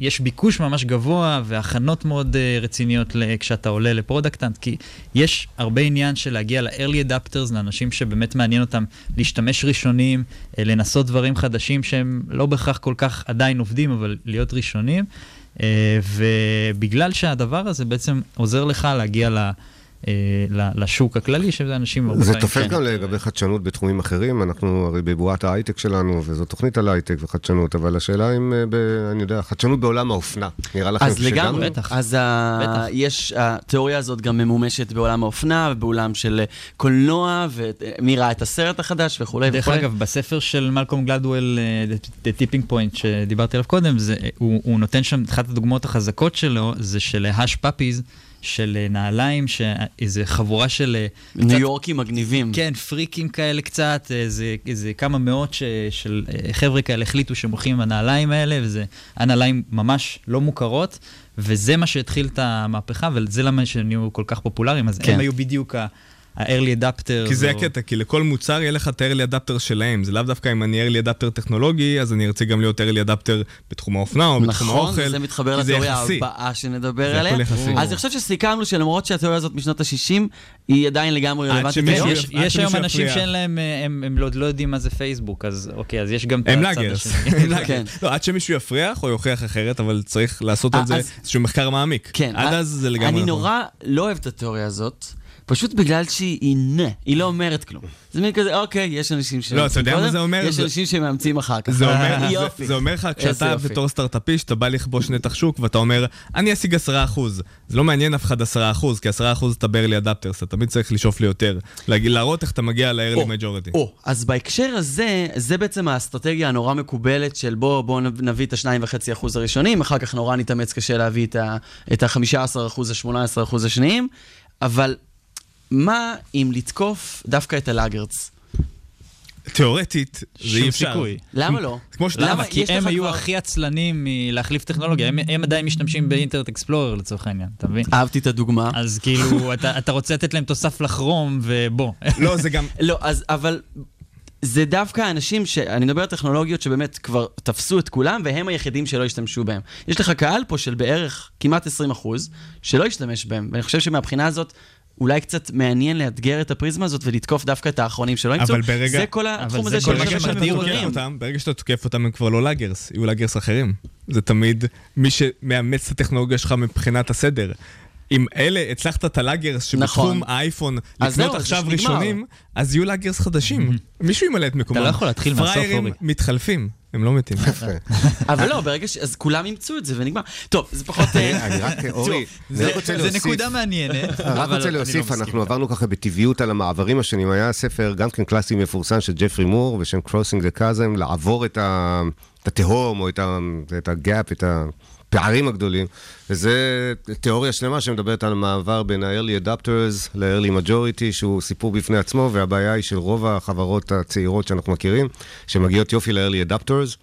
יש ביקוש ממש גבוה והכנות מאוד אה, רציניות כשאתה עולה ל-Product Hunt, כי יש הרבה עניין של להגיע ל-early adapters, לאנשים שבאמת מעניין אותם להשתמש ראשונים, אה, לנסות דברים חדשים שהם לא בהכרח כל כך עדיין עובדים, אבל להיות ראשונים. אה, ובגלל שהדבר הזה בעצם עוזר לך להגיע ל... אה, ל- לשוק הכללי, שזה אנשים זה תופס כן. גם לגבי חדשנות בתחומים אחרים, אנחנו הרי בבועת ההייטק שלנו, וזו תוכנית על הייטק וחדשנות, אבל השאלה אם, אה, ב, אני יודע, חדשנות בעולם האופנה, נראה לכם אז לגמרי, שגם- בטח. אז ה- בטח. יש, התיאוריה הזאת גם ממומשת בעולם האופנה ובעולם של אה, קולנוע, ומי ראה את הסרט החדש וכולי דרך וכולי. אגב, בספר של מלקום גלדוול, אה, The- Tipping Point, שדיברתי עליו קודם, זה, הוא, הוא נותן שם, אחת הדוגמאות החזקות שלו, זה של האש פאפיז, של אה, נעליים, שאיזה חבורה של... אה, ניו קצת- יורקים מגניבים. כן, פריקים כאלה קצת, איזה, איזה כמה מאות ש, של אה, חבר'ה כאלה החליטו שהם הולכים עם הנעליים האלה, וזה הנעליים ממש לא מוכרות, וזה מה שהתחיל את המהפכה, וזה למה שהם נהיו כל כך פופולריים, אז כן. הם היו בדיוק ה- ה-early adapters. כי זה או- הקטע, כי לכל מוצר יהיה לך את ה-early adapter שלהם. זה לאו דווקא אם אני early adapter טכנולוגי, אז אני ארצה גם להיות early adapter בתחום האופנה או בתחום נכון, האוכל. וזה מתחבר כי זה לתיאוריה יחסי. הבאה שנדבר זה עליה. הכל יחסי. אז אני חושב שסיכמנו שלמרות שהתיאוריה הזאת משנות ה-60, היא עדיין לגמרי רלוונטית. יש, עד יש היום אנשים. שאין להם, אה, הם, הם לא, לא יודעים מה זה פייסבוק, אז אוקיי, אז יש גם את הצד. השני. הם לאגרס. כן. לא, עד שמישהו יפריח או יוכיח אחרת, אבל צריך לעשות על אה, זה איזשהו מחקר מעמיק. כן. עד אז זה לגמרי אני נכון. נורא לא אוהב את התיאוריה הזאת. פשוט בגלל שהיא נה, היא לא אומרת כלום. זה מין כזה, אוקיי, יש אנשים שמאמצים לא, אתה יודע מה זה אומר? יש אנשים שמאמצים אחר כך. זה אומר, יופי. זה אומר לך, כשאתה. בתור סטארט-אפיסט, אתה בא לכבוש נתח שוק ואתה אומר, אני אשיג 10%. זה לא מעניין אף אחד 10%, כי 10% אתה ב-early adapters, אתה תמיד צריך לשאוף ליותר. להראות איך אתה מגיע ל-early majority. או, אז בהקשר הזה, זה בעצם האסטרטגיה הנורא מקובלת של בוא, בוא נביא את ה-2.5% הראשונים, אחר כך נורא נתאמץ קשה להביא את ה- את ה-15%, ה-18% השניים, אבל מה אם לתקוף דווקא את הלאגרץ? תיאורטית, זה אי אפשר. סיכוי. למה לא? כמו שאתה... למה? כי הם היו הכי עצלנים מלהחליף טכנולוגיה, הם, עדיין משתמשים באינטרנט אקספלורר לצורך העניין, אתה מבין? אהבתי את הדוגמה. אז כאילו, אתה, רוצה לתת להם תוסף לחרום, ובוא. לא, זה גם... לא, אז, אבל זה דווקא אנשים ש... אני מדבר על טכנולוגיות שבאמת כבר תפסו את כולם, והם היחידים שלא השתמשו בהם. יש לך קהל פה של בערך כמעט 20 אחוז, שלא השתמש בהם, ואני חושב שמבחינה הזאת... אולי קצת מעניין לאתגר את הפריזמה הזאת ולתקוף דווקא את האחרונים שלא ימצאו. אבל ברגע- זה כל התחום זה הזה כל של מה ברגע שאתה תוקף אותם. ברגע שאתה תוקף אותם הם כבר לא לאגרס, יהיו לאגרס אחרים. זה תמיד מי שמאמץ את הטכנולוגיה שלך מבחינת הסדר. אם אלה, הצלחת את הלאגרס נכון. שבתחום האייפון אז לקנות עכשיו. ראשונים, אז יהיו לאגרס חדשים. מישהו ימלא את מקומם. לא יכול להתחיל מהסוף, אורי. מתחלפים, הם לא מתים. אבל לא, ברגע ש... אז כולם אימצו את זה ונגמר. טוב, זה פחות... אה, אני רק, אורי, אני זה, רק רוצה זה להוסיף. נקודה מעניינת. רק אבל רוצה אני לא להוסיף, אנחנו. עברנו ככה בטבעיות על המעברים השונים. היה ספר גם כן קלאסי מפורסם של ג'פרי מור, בשם Crossing the Chasm, לעבור את ה- התהום או את ה- את הגאפ, את הפערים הגדולים. וזה תיאוריה שלמה שמדברת על המעבר בין ה-early adapters ל-early majority, שהוא סיפור בפני עצמו, והבעיה היא של רוב החברות הצעירות שאנחנו מכירים, שמגיעות יופי ל-early adapters.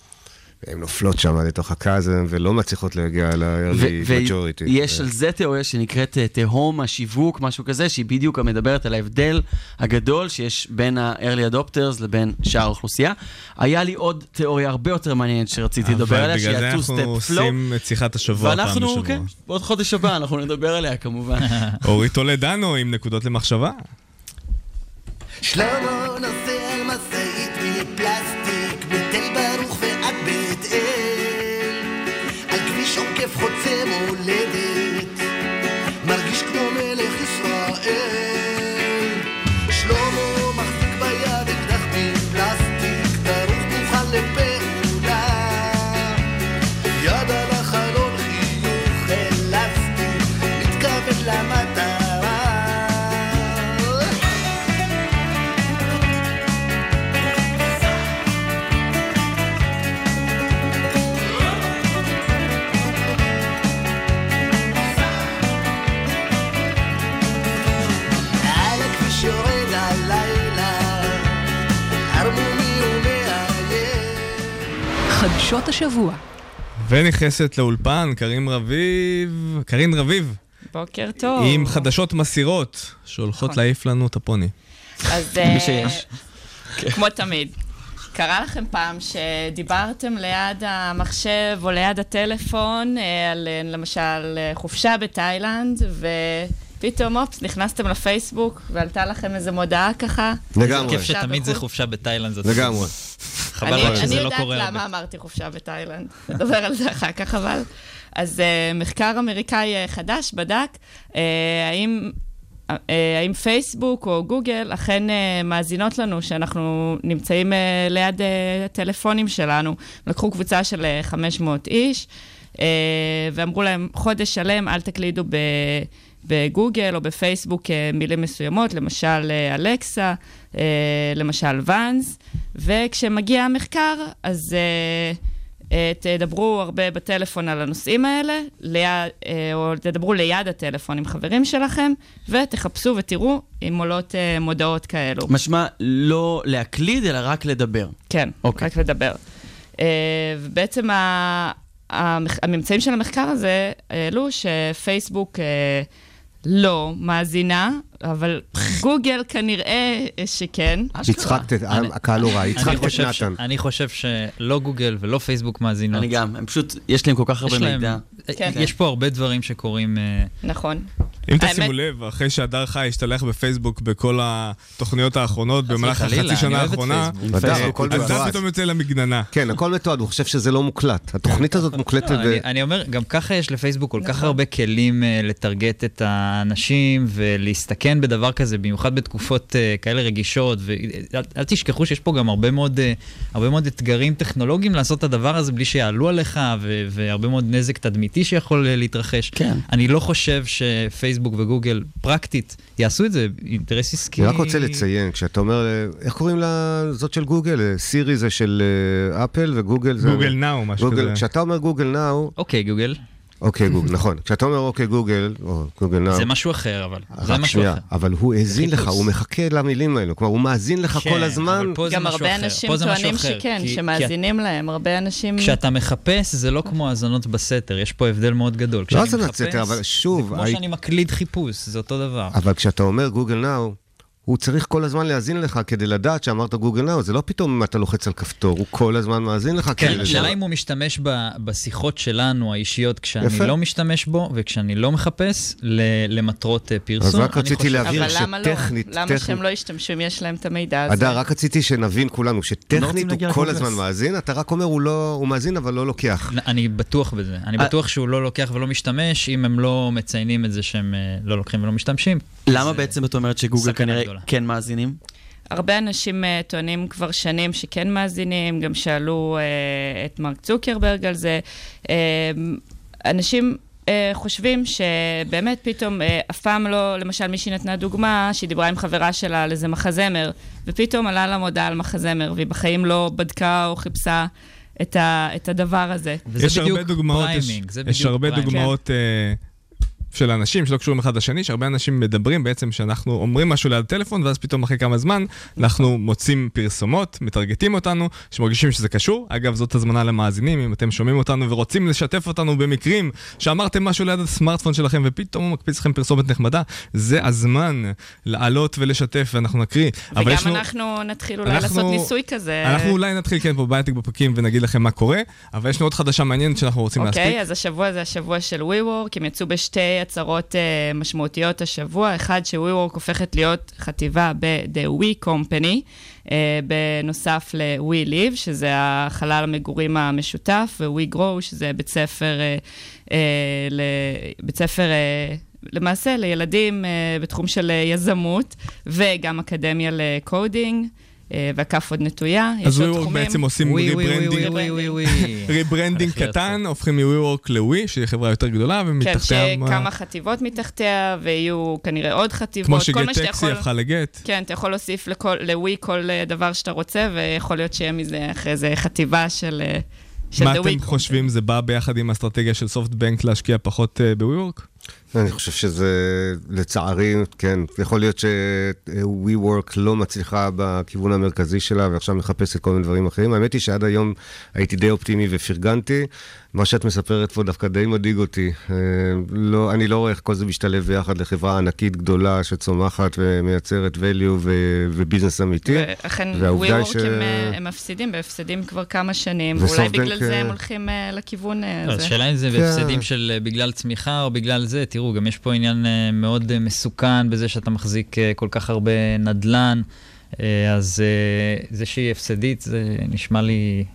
והן נופלות שם לתוך הקאזם ולא מצליחות להגיע ל-early majority. ויש על זה תיאוריה שנקראת אה, תהום השיווק, משהו כזה, שהיא בדיוק מדברת על ההבדל הגדול שיש בין ה-early adopters לבין שאר האוכלוסייה. היה לי עוד תיאוריה הרבה יותר מעניינת שרציתי לדבר עליה, שהיא אבל בגלל זה אנחנו flow. עושים את שיחת השבוע פעם ואנחנו, בשבוע. כן, בעוד חודש הבא אנחנו נדבר עליה כמובן. אורי טולדנו עם נקודות למחשבה. שלמה נוסע חדשות השבוע. ונכנסת לאולפן, קרים רביב, קרין רביב, בוקר טוב. עם חדשות מסעירות, שהולכות נכון. להעיף לנו את הפוני. אז מי אה, שיש. כמו תמיד. קרה לכם פעם שדיברתם ליד המחשב או ליד הטלפון אה, על אה, למשל חופשה בתאילנד, ופתאום אופס, נכנסתם לפייסבוק ועלתה לכם איזו מודעה ככה. לגמרי. כיף שתמיד זה בחו"ל. חופשה בתאילנד. זאת לגמרי. חבל אני, רק אני שזה לא יודעת קורה למה הרבה. אמרתי חופשה בתאילנד, נדבר על זה אחר כך אבל. אז uh, מחקר אמריקאי uh, חדש בדק uh, האם, האם פייסבוק או גוגל אכן מאזינות לנו שאנחנו נמצאים ליד הטלפונים שלנו. לקחו קבוצה של uh, 500 איש ואמרו להם חודש שלם אל תקלידו ב... בגוגל או בפייסבוק אה, מילים מסוימות, למשל אה, אלקסה, אה, למשל ואנס, וכשמגיע המחקר, אז תדברו הרבה בטלפון על הנושאים האלה, ליד, או תדברו ליד הטלפון עם חברים שלכם, ותחפשו ותראו אם עולות מודעות כאלו. משמע לא להקליד, אלא רק לדבר. כן, אוקיי. רק לדבר. ובעצם הממצאים של המחקר הזה העלו שפייסבוק לא מאזינה, אבל גוגל כנראה שכן. הצחקת את אני- הקהל לא רע, אני הצחקת את חושב ש- נתן. אני חושב שלא גוגל ולא פייסבוק מאזינות. אני גם, הם פשוט, יש להם כל כך הרבה מידע. כן. יש פה הרבה דברים שקורים... אה, נכון. אם תשימו לב, אחרי שהדר חי השתלח בפייסבוק בכל התוכניות האחרונות במהלך החצי שנה האחרונה, אה, אז. זה פתאום יוצא למגננה. כן, הכל מתועד, הוא חושב שזה לא מוקלט. התוכנית הזאת מוקלטת לא, ו... אני, אומר, גם ככה יש לפייסבוק כל כך נכון. הרבה כלים לטרגט את האנשים ולהסתכן בדבר כזה, במיוחד בתקופות uh, כאלה רגישות. ואל אל תשכחו שיש פה גם הרבה מאוד, uh, הרבה מאוד אתגרים טכנולוגיים לעשות את הדבר הזה בלי שיעלו עליך, ו- והרבה מאוד נזק תדמיתי שיכול uh, להתרחש. כן. אני לא חושב שפייסבוק וגוגל פרקטית יעשו את זה, אינטרס עסקי. אני רק רוצה לציין, כשאתה אומר, איך קוראים לזאת של גוגל? סירי זה של אפל וגוגל זה... גוגל נאו, משהו כזה. כשאתה אומר גוגל נאו, אוקיי, גוגל, אוקיי גוגל, נכון. כשאתה אומר אוקיי גוגל, או גוגל נאו, זה משהו אחר, אבל. זה משהו שנייה, אחר. אבל הוא האזין לך. הוא מחכה למילים האלו, כלומר הוא מאזין לך כן, כל הזמן. אבל פה זה גם משהו הרבה אחר. אנשים טוענים שכן, כי- כי שמאזינים להם. הרבה אנשים... כשאתה מחפש, זה לא כמו האזנות בסתר, יש פה הבדל מאוד גדול. לא כשאני האזנת מחפש, סתר, אבל שוב, זה כמו שאני מקליד חיפוש, זה אותו דבר. אבל כשאתה אומר גוגל נאו, הוא צריך כל הזמן להאזין לך כדי לדעת שאמרת גוגל נאו, זה לא פתאום אם אתה לוחץ על כפתור, הוא כל הזמן מאזין לך כדי כן, לדעת. השאלה אם הוא משתמש ב- בשיחות שלנו, האישיות, כשאני יפה. לא משתמש בו, וכשאני לא מחפש, ל- למטרות אה, פרסום. אז רק רציתי חושב- להבהיר אבל למה לא? שטכנית, למה טכנית- שהם לא ישתמשו אם יש להם את המידע הזה? אדר, רק רציתי שנבין כולנו לא שטכנית רוצים הוא כל. הזמן מאזין, אתה רק אומר הוא לא, הוא מאזין אבל לא לוקח. אני בטוח בזה. אני אה. בטוח שהוא לא לוקח ולא משתמש, אם הם לא מציינים את זה שהם אה, לא לוקחים ולא משתמשים. למה זה- בעצם את אומרת שגוגל כנראה גדולה. כן מאזינים? הרבה אנשים uh, טוענים כבר שנים שכן מאזינים, גם שאלו uh, את מרק צוקרברג על זה. Uh, אנשים uh, חושבים שבאמת פתאום, uh, אף פעם לא, למשל מישהי נתנה דוגמה, שהיא דיברה עם חברה שלה על איזה מחזמר, ופתאום עלה לה מודעה על מחזמר, והיא בחיים לא בדקה או חיפשה את, ה, את הדבר הזה. יש הרבה דוגמאות, יש- priming, יש הרבה priming. דוגמאות אה, של אנשים שלא קשורים אחד לשני, שהרבה אנשים מדברים בעצם שאנחנו אומרים משהו ליד הטלפון, ואז פתאום אחרי כמה זמן אנחנו מוצאים פרסומות, מטרגטים אותנו, שמרגישים שזה קשור. אגב, זאת הזמנה למאזינים, אם אתם שומעים אותנו ורוצים לשתף אותנו במקרים שאמרתם משהו ליד הסמארטפון שלכם ופתאום הוא מקפיץ לכם פרסומת נחמדה, זה הזמן לעלות ולשתף ואנחנו נקריא. וגם לנו- אנחנו נתחיל אולי אנחנו- לעשות ניסוי כזה. אנחנו אולי נתחיל כן פה בהייטק בפרקים ונגיד לכם מה קורה, אבל יש לנו עוד חדשה מעניינת שאנחנו רוצים להספיק. אוקיי, אז השבוע זה השבוע של WeWork, הם יצאו בשתי הצהרות uh, משמעותיות השבוע. אחד, ש-WeWork הופכת להיות חטיבה ב-The We Company, uh, בנוסף ל-We Live, שזה החלל המגורים המשותף, ו-We Grow, שזה בית ספר, uh, uh, ל... בית ספר uh, למעשה לילדים uh, בתחום של uh, יזמות, וגם אקדמיה ל-coding. אה, והכף עוד נטויה, יש אז עוד WeWork תחומים. בעצם עושים We, We, rebranding, We, We, We. rebranding הולך להיות קטן, הופכים מ-WeWork ל-We, שהיא חברה יותר גדולה, כן, ומתחתיה... מה- שכמה חתיבות מתחתיה, ויהיו כנראה עוד חטיבות. כמו שגט טקסי הפכה ל-Gett. כן, אתה יכול להוסיף לווי כל אה, דבר שאתה רוצה, ויכול להיות שיהיה מזה אחרי זה חטיבה של אה, מה אתם. חושבים, זה בא ביחד עם האסטרטגיה של סופטבנק להשקיע פחות אה, ב-WeWork? אני חושב שזה, לצערי, כן, יכול להיות ש-WeWork לא מצליחה בכיוון המרכזי שלה ועכשיו מחפשת כל מיני דברים אחרים. האמת היא שעד היום הייתי די אופטימי ופרגנתי. מה שאת מספרת פה דווקא די מדאיג אותי. אה, לא, אני לא רואה איך כל זה משתלב ביחד לחברה ענקית גדולה שצומחת ומייצרת value ו- וביזנס אמיתי. ואכן, WeWork ש- הם, אה, הם מפסידים, בהפסדים כבר כמה שנים, ואולי בגלל זה אה, הם הולכים לכיוון אה, לא, הזה. השאלה אם זה כן. בהפסדים של בגלל צמיחה או בגלל זה. תראו, גם יש פה עניין אה, מאוד אה, מסוכן בזה שאתה מחזיק אה, כל כך הרבה נדל"ן, אז זה שהיא הפסדית, זה נשמע לי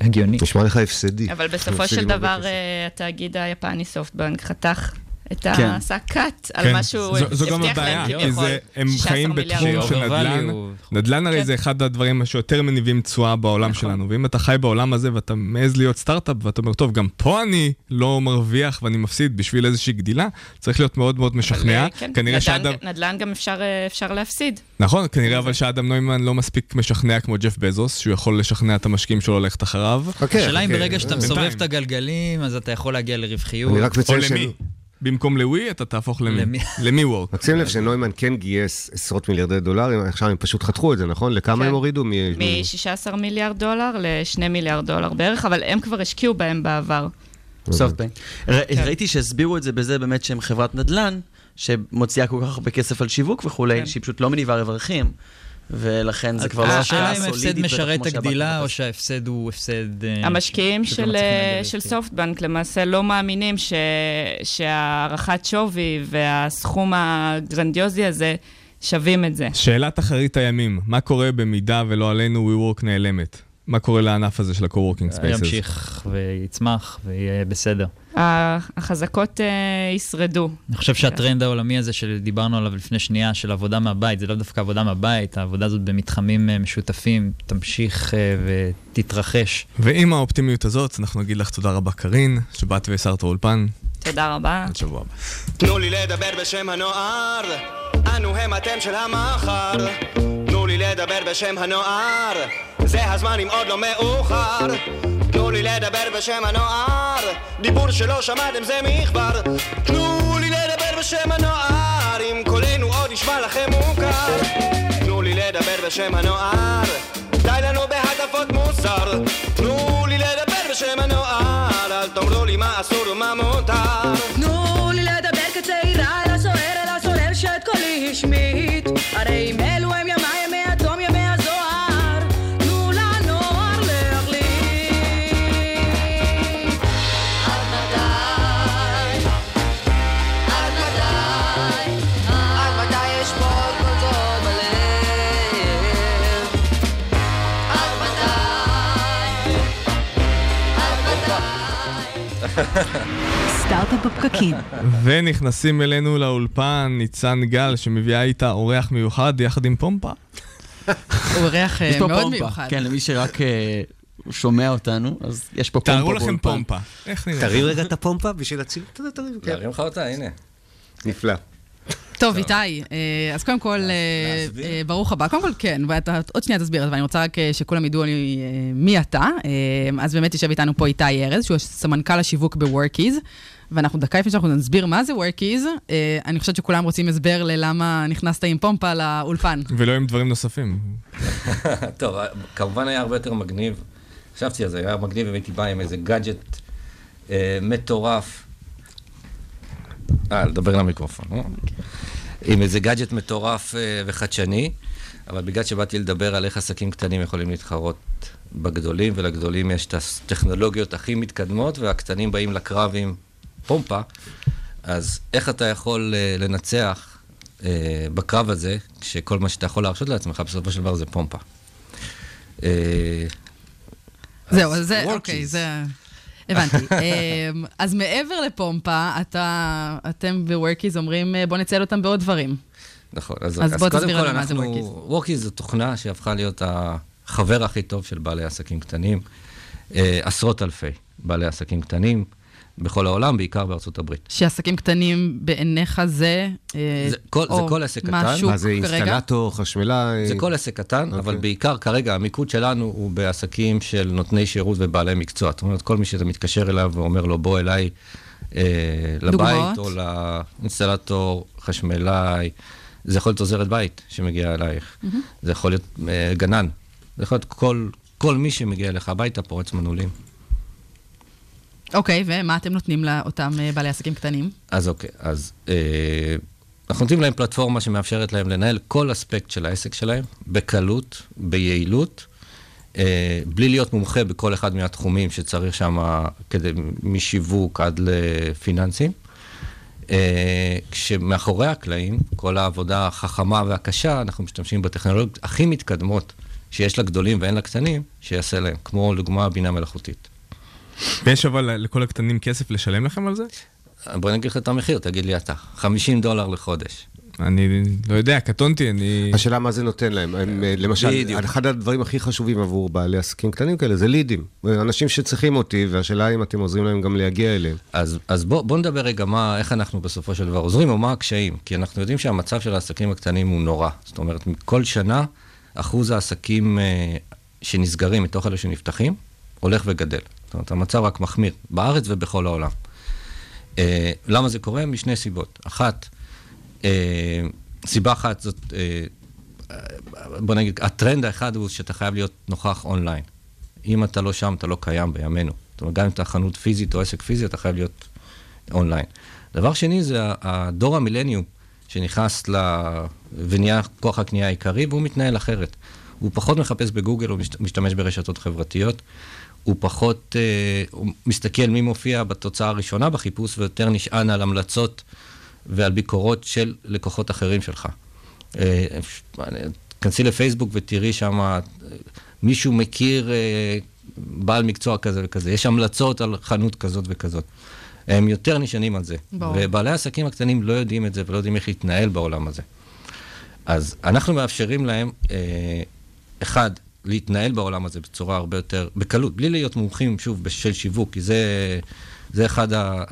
הגיוני. נשמע לך הפסדי. אבל בסופו של דבר, התאגיד היפני סופטבנק חתך את כן. עשה קאט על כן, מה שהוא זו- זו גם הבטיח הבעיה, להם כי. זה- הם 16 חיים בתחום. של נדל"ן. נדל"ן הרי כן. זה אחד הדברים שיותר מניבים תשואה בעולם נכון. שלנו, ואם אתה חי בעולם הזה ואתה מעז להיות סטארט-אפ ואתה אומר, טוב, גם פה אני לא מרוויח ואני מפסיד בשביל איזושהי גדילה, צריך להיות מאוד מאוד משכנע. אבל, אה, כן, כנראה נדל"ן- שאדם... נדל"ן גם אפשר, אה, אפשר להפסיד. נכון, כנראה אבל שאדם נוימן לא מספיק משכנע כמו ג'ף בזוס, שהוא יכול לשכנע את המשקיעים שלו ללכת אחריו. חכה, השאלה אם חכה. ברגע שאתה. מסובב את הגלגלים, אז אתה יכול להגיע לרווחיות. אני רק או מציין. במקום לווי, אתה תהפוך למי? וורק? רק שים לב שנוימן כן גייס עשרות מיליארדי דולרים, עכשיו הם פשוט חתכו את זה, נכון? לכמה כן. הם הורידו? מ- מ-16 מיליארד דולר ל-2 מיליארד דולר בערך, אבל הם כבר השקיעו בהם בעבר. סופטבנק. ר- ראיתי שהסבירו את זה בזה באמת שהם חברת נדל"ן, שמוציאה כל כך הרבה כסף על שיווק וכולי, כן. שהיא פשוט לא מניבה רווחים, ולכן זה כבר לא השקעה השאלה אם סולידית. ההפסד משרת את הגדילה, או. שההפסד הוא הפסד... אה, המשקיעים של, אה, של. סופטבנק למעשה לא מאמינים ש... שהערכת שווי והסכום הגרנדיוזי הזה שווים את זה. שאלת אחרית הימים, מה קורה במידה ולא עלינו WeWork נעלמת? מה קורה לענף הזה של ה-co-working spaces? ימשיך ויצמח ויהיה בסדר. החזקות אה, ישרדו. אני חושב שהטרנד העולמי הזה שדיברנו עליו לפני שנייה, של עבודה מהבית, זה לא דווקא עבודה מהבית, העבודה הזאת במתחמים אה, משותפים, תמשיך אה, ותתרחש. ועם האופטימיות הזאת, אנחנו נגיד לך תודה רבה, קארין, שבאת והסרת האולפן. תודה רבה. עד שבוע הבא. תנו לי לדבר בשם הנוער, אנו הם אתם של המחר. תנו לי לדבר בשם הנוער, זה הזמן אם עוד לא מאוחר. תנו לי לדבר בשם הנוער, דיבור שלא שמעתם זה מכבר. תנו לי לדבר בשם הנוער, אם קולנו עוד נשמע לכם מוכר. תנו לי לדבר בשם הנוער, די לנו בהטפות מוסר. תנו לי לדבר בשם הנוער, אל תאמרו לי מה אסור ומה מותר. סטארט-אפ בפקקים. ונכנסים אלינו לאולפן ניצן גל, שמביאה איתה אורח מיוחד יחד עם פומפה. אורח אה, מאוד. מיוחד. כן, למי שרק אה, שומע אותנו, אז יש פה פומפה תארו לכם. פומפה. איך נראה? תרים רגע את הפומפה בשביל תרים. כן. להרים לך אותה, הנה. נפלא. טוב, איתי, אה, אז קודם כל, אה, אה, ברוך הבא. קודם כל, כן, ואתה עוד שנייה תסביר את זה, ואני רוצה רק שכולם ידעו מי אתה. אז באמת יושב איתנו פה איתי ארז, שהוא סמנכ"ל השיווק ב-Workiz. ואנחנו דקה לפני שאנחנו נסביר מה זה Workiz, אה, אני חושבת שכולם רוצים הסבר ללמה נכנסת עם פומפה לאולפן. ולא עם דברים נוספים. טוב, כמובן היה הרבה יותר מגניב. חשבתי על זה, היה מגניב אם הייתי בא עם איזה gadget אה, מטורף. אה, לדבר למיקרופון, אה? עם איזה gadget מטורף אה, וחדשני, אבל בגלל שבאתי לדבר על איך עסקים קטנים יכולים להתחרות בגדולים, ולגדולים יש את הטכנולוגיות הכי מתקדמות, והקטנים באים לקרב עם פומפה, אז איך אתה יכול אה, לנצח בקרב הזה, כשכל מה שאתה יכול להרשות לעצמך בסופו של דבר זה פומפה. זהו, אז זה, אוקיי, זה... הבנתי. אמ, אז מעבר לפומפה, אתה, אתם ב-Workies אומרים, אה, בוא נציין אותם בעוד דברים. נכון, אז, אז אז קודם כל אנחנו, וורקיז זו תוכנה שהפכה להיות החבר הכי טוב של בעלי עסקים קטנים. אה, עשרות אלפי בעלי עסקים קטנים בכל העולם, בעיקר בארצות הברית. שעסקים קטנים בעיניך זה... אה, זה כל- זה כל עסק מה קטן. מה, זה כרגע? אינסטלטור, חשמלאי? זה כל עסק קטן, אוקיי. אבל בעיקר כרגע המיקוד שלנו הוא בעסקים של נותני שירות ובעלי מקצוע. זאת אומרת, כל מי שאתה מתקשר אליו ואומר לו, בוא אליי אה, לבית, דוגמאות? או לאינסטלטור, חשמלאי, זה יכול להיות עוזרת בית שמגיעה אלייך, מהמם. זה יכול להיות אה, גנן, זה יכול להיות כל, כל מי שמגיע אליך הביתה, פורץ מנעולים. אוקיי, ומה אתם נותנים לאותם אה, בעלי עסקים קטנים? אז אוקיי, אז אה, אנחנו נותנים להם פלטפורמה שמאפשרת להם לנהל כל אספקט של העסק שלהם, בקלות, ביעילות, אה, בלי להיות מומחה בכל אחד מהתחומים שצריך שם, כדי, משיווק עד לפיננסים. אה, כשמאחורי הקלעים, כל העבודה החכמה והקשה, אנחנו משתמשים בטכנולוגיות הכי מתקדמות שיש לגדולים ואין לקטנים, שיעשה להם, כמו לדוגמה בינה מלאכותית. ויש אבל לכל הקטנים כסף לשלם לכם על זה? בוא נגיד לך את המחיר, תגיד לי אתה. 50 דולר לחודש. אני לא יודע, קטונתי, אני... השאלה מה זה נותן להם. הם, אה, למשל, בדיוק. אחד הדברים הכי חשובים עבור בעלי עסקים קטנים כאלה זה לידים. אנשים שצריכים אותי, והשאלה אם אתם עוזרים להם גם להגיע אליהם. אז, אז בוא, בוא נדבר רגע מה, איך אנחנו בסופו של דבר עוזרים, או מה הקשיים. כי אנחנו יודעים שהמצב של העסקים הקטנים הוא נורא. זאת אומרת, כל שנה, אחוז העסקים אה, שנסגרים מתוך אלה שנפתחים, הולך וגדל. זאת אומרת, המצב רק מחמיר, בארץ ובכל העולם. אה, למה זה קורה? משני סיבות. אחת, אה, סיבה אחת זאת, אה, בוא נגיד, הטרנד האחד הוא שאתה חייב להיות נוכח אונליין. אם אתה לא שם, אתה לא קיים בימינו. זאת אומרת, גם אם אתה חנות פיזית או עסק פיזי, אתה חייב להיות אונליין. דבר שני זה הדור המילניום, שנכנס ל... ונהיה כוח הקנייה העיקרי, והוא מתנהל אחרת. הוא פחות מחפש בגוגל, הוא משת- משתמש ברשתות חברתיות. הוא פחות, אה, הוא מסתכל מי מופיע בתוצאה הראשונה בחיפוש, ויותר נשען על המלצות ועל ביקורות של לקוחות אחרים שלך. אה, כנסי לפייסבוק ותראי שם, מישהו מכיר אה, בעל מקצוע כזה וכזה, יש המלצות על חנות כזאת וכזאת. הם יותר נשענים על זה. ברור. ובעלי העסקים הקטנים לא יודעים את זה ולא יודעים איך להתנהל בעולם הזה. אז אנחנו מאפשרים להם, אה, אחד, להתנהל בעולם הזה בצורה הרבה יותר, בקלות, בלי להיות מומחים, שוב, של שיווק, כי זה, זה אחד ה, ה,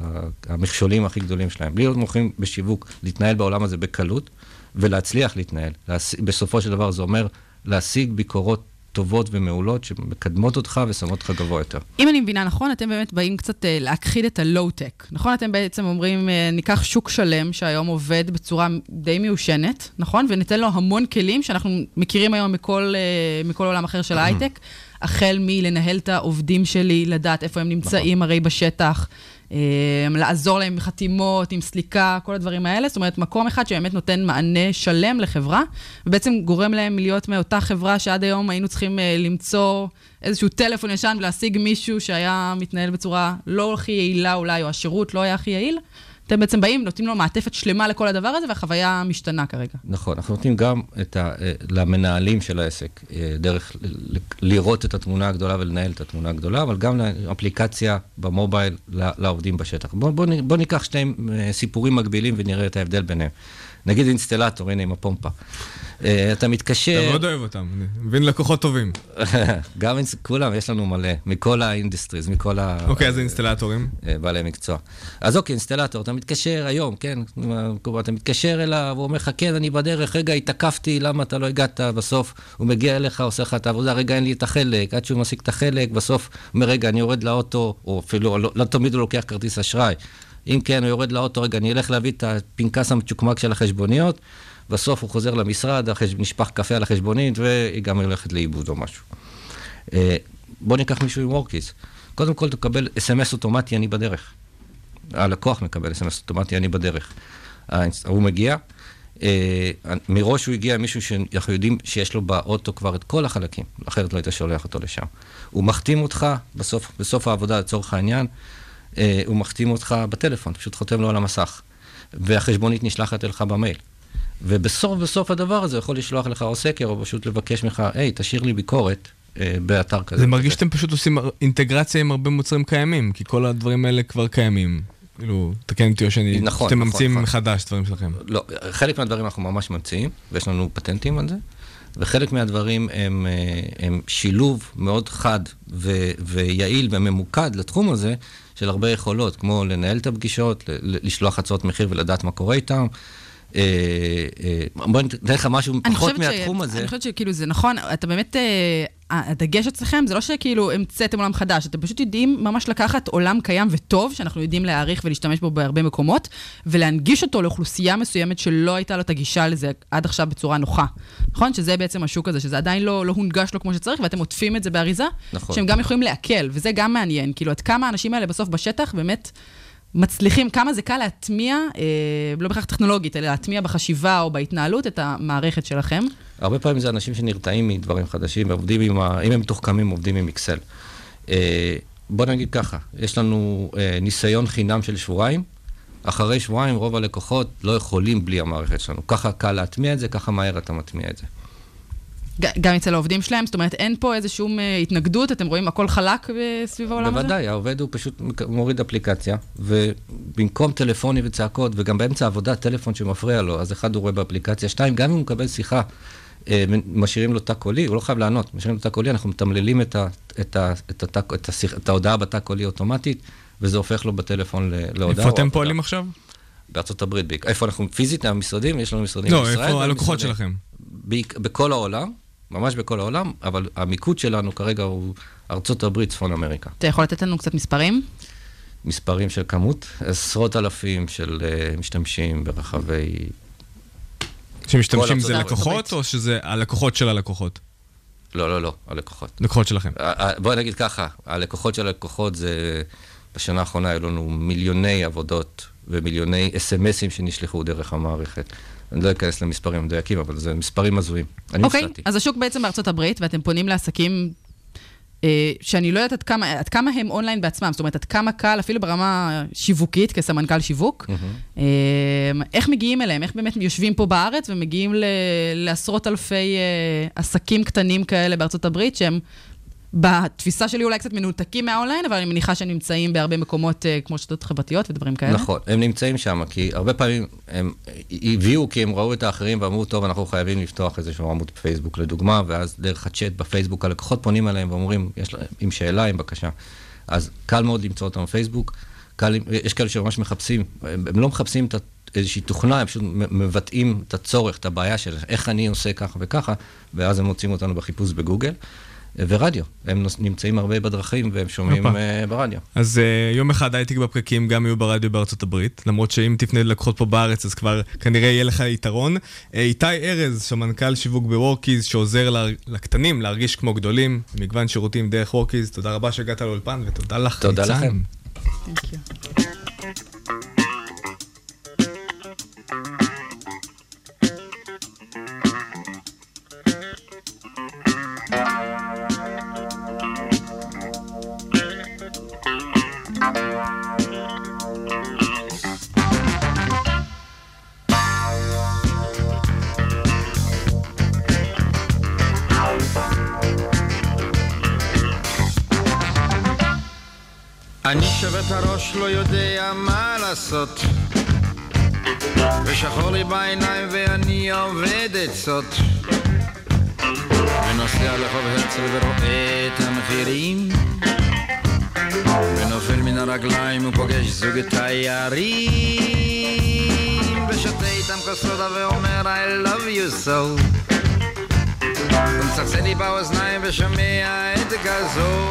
ה, המכשולים הכי גדולים שלהם. בלי להיות מומחים בשיווק, להתנהל בעולם הזה בקלות, ולהצליח להתנהל. להש... בסופו של דבר זה אומר להשיג ביקורות טובות ומעולות שמקדמות אותך ושמות אותך גבוה יותר. אם אני מבינה נכון, אתם באמת באים קצת אה, להכחיד את הלואו-טק. נכון? אתם בעצם אומרים, אה, ניקח שוק שלם שהיום עובד בצורה די מיושנת, נכון? וניתן לו המון כלים שאנחנו מכירים היום מכל, אה, מכל עולם אחר של ההייטק, החל מלנהל את העובדים שלי, לדעת איפה הם נמצאים הרי בשטח, לעזור להם עם חתימות, עם סליקה, כל הדברים האלה. זאת אומרת, מקום אחד שבאמת נותן מענה שלם לחברה, ובעצם גורם להם להיות מאותה חברה שעד היום היינו צריכים אה, למצוא איזשהו טלפון ישן ולהשיג מישהו שהיה מתנהל בצורה לא הכי יעילה אולי, או השירות לא היה הכי יעיל. אתם בעצם באים, נותנים לו מעטפת שלמה לכל הדבר הזה, והחוויה משתנה כרגע. נכון, אנחנו נותנים גם ה, אה, למנהלים של העסק אה, דרך ל- ל- לראות את התמונה הגדולה ולנהל את התמונה הגדולה, אבל גם לאפליקציה במובייל לעובדים בשטח. בואו בוא, בוא ניקח שני אה, סיפורים מקבילים ונראה את ההבדל ביניהם. נגיד אינסטלטור, הנה עם הפומפה. אה, אתה מתקשר... אתה מאוד אוהב אותם, אני מבין לקוחות טובים. גם כולם, יש לנו מלא, מכל ה-industries, מכל ה... אוקיי, אז אינסטלטורים. אה, בעלי מקצוע. אז אוקיי, אינסטלטור, אתה מתקשר היום, כן? אתה מתקשר אליו, הוא אומר לך, כן, אני בדרך, רגע, התעכבתי, למה אתה לא הגעת בסוף? הוא מגיע אליך, עושה לך את העבודה, רגע, אין לי את החלק, עד שהוא משיג את החלק, בסוף הוא אומר, רגע, אני יורד לאוטו, או אפילו, לא, לא תמיד הוא לוקח כרטיס אשראי. אם כן, הוא יורד לאוטו, רגע, אני אלך להביא את הפנקס המצ'וקמק של החשבוניות, בסוף הוא חוזר למשרד, החש... נשפך קפה על החשבונית, והיא גם הולכת לאיבוד או משהו. אה, בוא ניקח מישהו עם וורקיס. קודם כל תקבל אס.אם.אס אוטומטי, אני בדרך. הלקוח מקבל אס.אם.אס אוטומטי, אני בדרך. האינס- הוא מגיע, אה, מראש הוא הגיע מישהו שאנחנו יודעים שיש לו באוטו כבר את כל החלקים, אחרת לא היית שולח אותו לשם. הוא מחתים אותך בסוף, בסוף העבודה לצורך העניין, אה, הוא מחתים אותך בטלפון, פשוט חותם לו על המסך, והחשבונית נשלחת אליך במייל. ובסוף בסוף הדבר הזה יכול לשלוח לך או סקר, או פשוט לבקש ממך, היי, תשאיר לי ביקורת אה, באתר כזה. זה מרגיש שאתם פשוט עושים אינטגרציה עם הרבה מוצרים קיימים, כי כל הדברים האלה כבר קיימים. כאילו, תקן אותי או שאני... נכון, שאתם נכון, ממציאים נכון. מחדש דברים שלכם. לא, חלק מהדברים אנחנו ממש ממציאים, ויש לנו פטנטים על זה, וחלק מהדברים הם, אה, הם שילוב מאוד חד ו, ויעיל וממוקד לתחום הזה, של הרבה יכולות, כמו לנהל את הפגישות, לשלוח הצעות מחיר ולדעת מה קורה איתם. אה, אה, בוא ניתן לך משהו פחות חושבת ש- מהתחום הזה. אני חושבת שכאילו זה נכון, אתה באמת, אה, הדגש אצלכם זה לא שכאילו המצאתם עולם חדש, אתם פשוט יודעים ממש לקחת עולם קיים וטוב, שאנחנו יודעים להעריך ולהשתמש בו בהרבה מקומות, ולהנגיש אותו לאוכלוסייה מסוימת שלא הייתה לו את הגישה לזה עד עכשיו בצורה נוחה. נכון? שזה בעצם השוק הזה, שזה עדיין לא, לא הונגש לו כמו שצריך, ואתם עוטפים את זה באריזה, נכון. שהם גם יכולים לעכל, וזה גם מעניין, כאילו עד כמה האנשים האלה בסוף בשטח באמת... מצליחים, כמה זה קל להטמיע, אה, לא בהכרח טכנולוגית, אלא להטמיע בחשיבה או בהתנהלות את המערכת שלכם. הרבה פעמים זה אנשים שנרתעים מדברים חדשים, ועובדים עם ה... אם הם מתוחכמים, עובדים עם אקסל. אה, בוא נגיד ככה, יש לנו אה, ניסיון חינם של שבועיים, אחרי שבועיים רוב הלקוחות לא יכולים בלי המערכת שלנו. ככה קל להטמיע את זה, ככה מהר אתה מטמיע את זה. גם אצל העובדים שלהם, זאת אומרת, אין פה איזושהי אה, התנגדות, אתם רואים הכל חלק אה, סביב העולם הזה? בוודאי, העובד הוא פשוט מוריד אפליקציה, ובמקום טלפוני וצעקות, וגם באמצע העבודה טלפון שמפריע לו, אז אחד הוא רואה באפליקציה, שתיים, גם אם הוא מקבל שיחה, אה, משאירים לו תא קולי, הוא לא חייב לענות, משאירים לו תא קולי, אנחנו מתמללים את, ה, את, ה, את, התא, את, השיח, את ההודעה בתא קולי אוטומטית, וזה הופך לו בטלפון להודעה. איפה אתם. פועלים עכשיו? בארצות הברית. איפה אנחנו פיזית, המשרדים, יש לנו משרדים לא, בישראל. איפה הלקוחות שלכם? בכל העולם, ממש בכל העולם, אבל המיקוד שלנו כרגע הוא ארצות הברית, צפון אמריקה. אתה יכול לתת לנו קצת מספרים? מספרים של כמות, עשרות אלפים של uh, משתמשים ברחבי... שמשתמשים זה לקוחות. או שזה הלקוחות של הלקוחות? לא, לא, לא, הלקוחות. לקוחות שלכם. ה- ה- בוא נגיד ככה, הלקוחות של הלקוחות זה... בשנה האחרונה היו לנו מיליוני עבודות ומיליוני אס.אם.אסים שנשלחו דרך המערכת. אני לא אכנס למספרים מדויקים, אבל זה מספרים הזויים. אני אוקיי, הופתעתי. אז השוק בעצם בארצות הברית, ואתם פונים לעסקים אה, שאני לא יודעת עד כמה, עד כמה הם אונליין בעצמם, זאת אומרת, עד כמה קל, אפילו ברמה שיווקית, כסמנכ"ל שיווק, אה, איך מגיעים אליהם? איך באמת יושבים פה בארץ ומגיעים ל- לעשרות אלפי אה, עסקים קטנים כאלה בארצות הברית, שהם בתפיסה שלי אולי קצת מנותקים מהאונליין, אבל אני מניחה שהם נמצאים בהרבה מקומות אה, כמו שתות חברתיות ודברים כאלה. נכון, הם נמצאים שם, כי הרבה פעמים הם הביאו כי הם ראו את האחרים ואמרו, טוב, אנחנו חייבים לפתוח איזשהו עמוד פייסבוק לדוגמה, ואז דרך הצ'אט בפייסבוק הלקוחות פונים אליהם ואומרים, יש להם, עם שאלה, עם בקשה. אז קל מאוד למצוא אותם בפייסבוק, קל, יש כאלה שממש מחפשים, הם, לא מחפשים את איזושהי תוכנה, הם פשוט מבטאים את הצורך, את הבעיה של איך אני עושה ככה וככה, ואז הם מוצאים אותנו בחיפוש בגוגל. ורדיו, הם נוס- נמצאים הרבה בדרכים והם שומעים. אה, ברדיו. אז uh, יום אחד הייטק בפקקים גם יהיו ברדיו בארצות הברית, למרות שאם תפנה ללקוחות פה בארץ אז כבר כנראה יהיה לך יתרון. Uh, איתי ארז, סמנכ"ל שיווק בוורקיז, שעוזר לה, לקטנים להרגיש כמו גדולים, מגוון שירותים דרך וורקיז, תודה רבה שהגעת לאולפן ותודה לך, תודה ניצן. לכם. אני שובת לא יודע מה לעשות. ושחור לי בעיניים ואני עובד עצות ונוסע לרחוב הרצל ורואה את המחירים. ונופל מן הרגליים ופוגש זוג תיירים. ושותה איתם כוס סודה ואומר I love you so. ומצלצל לי באוזניים ושומע את גזו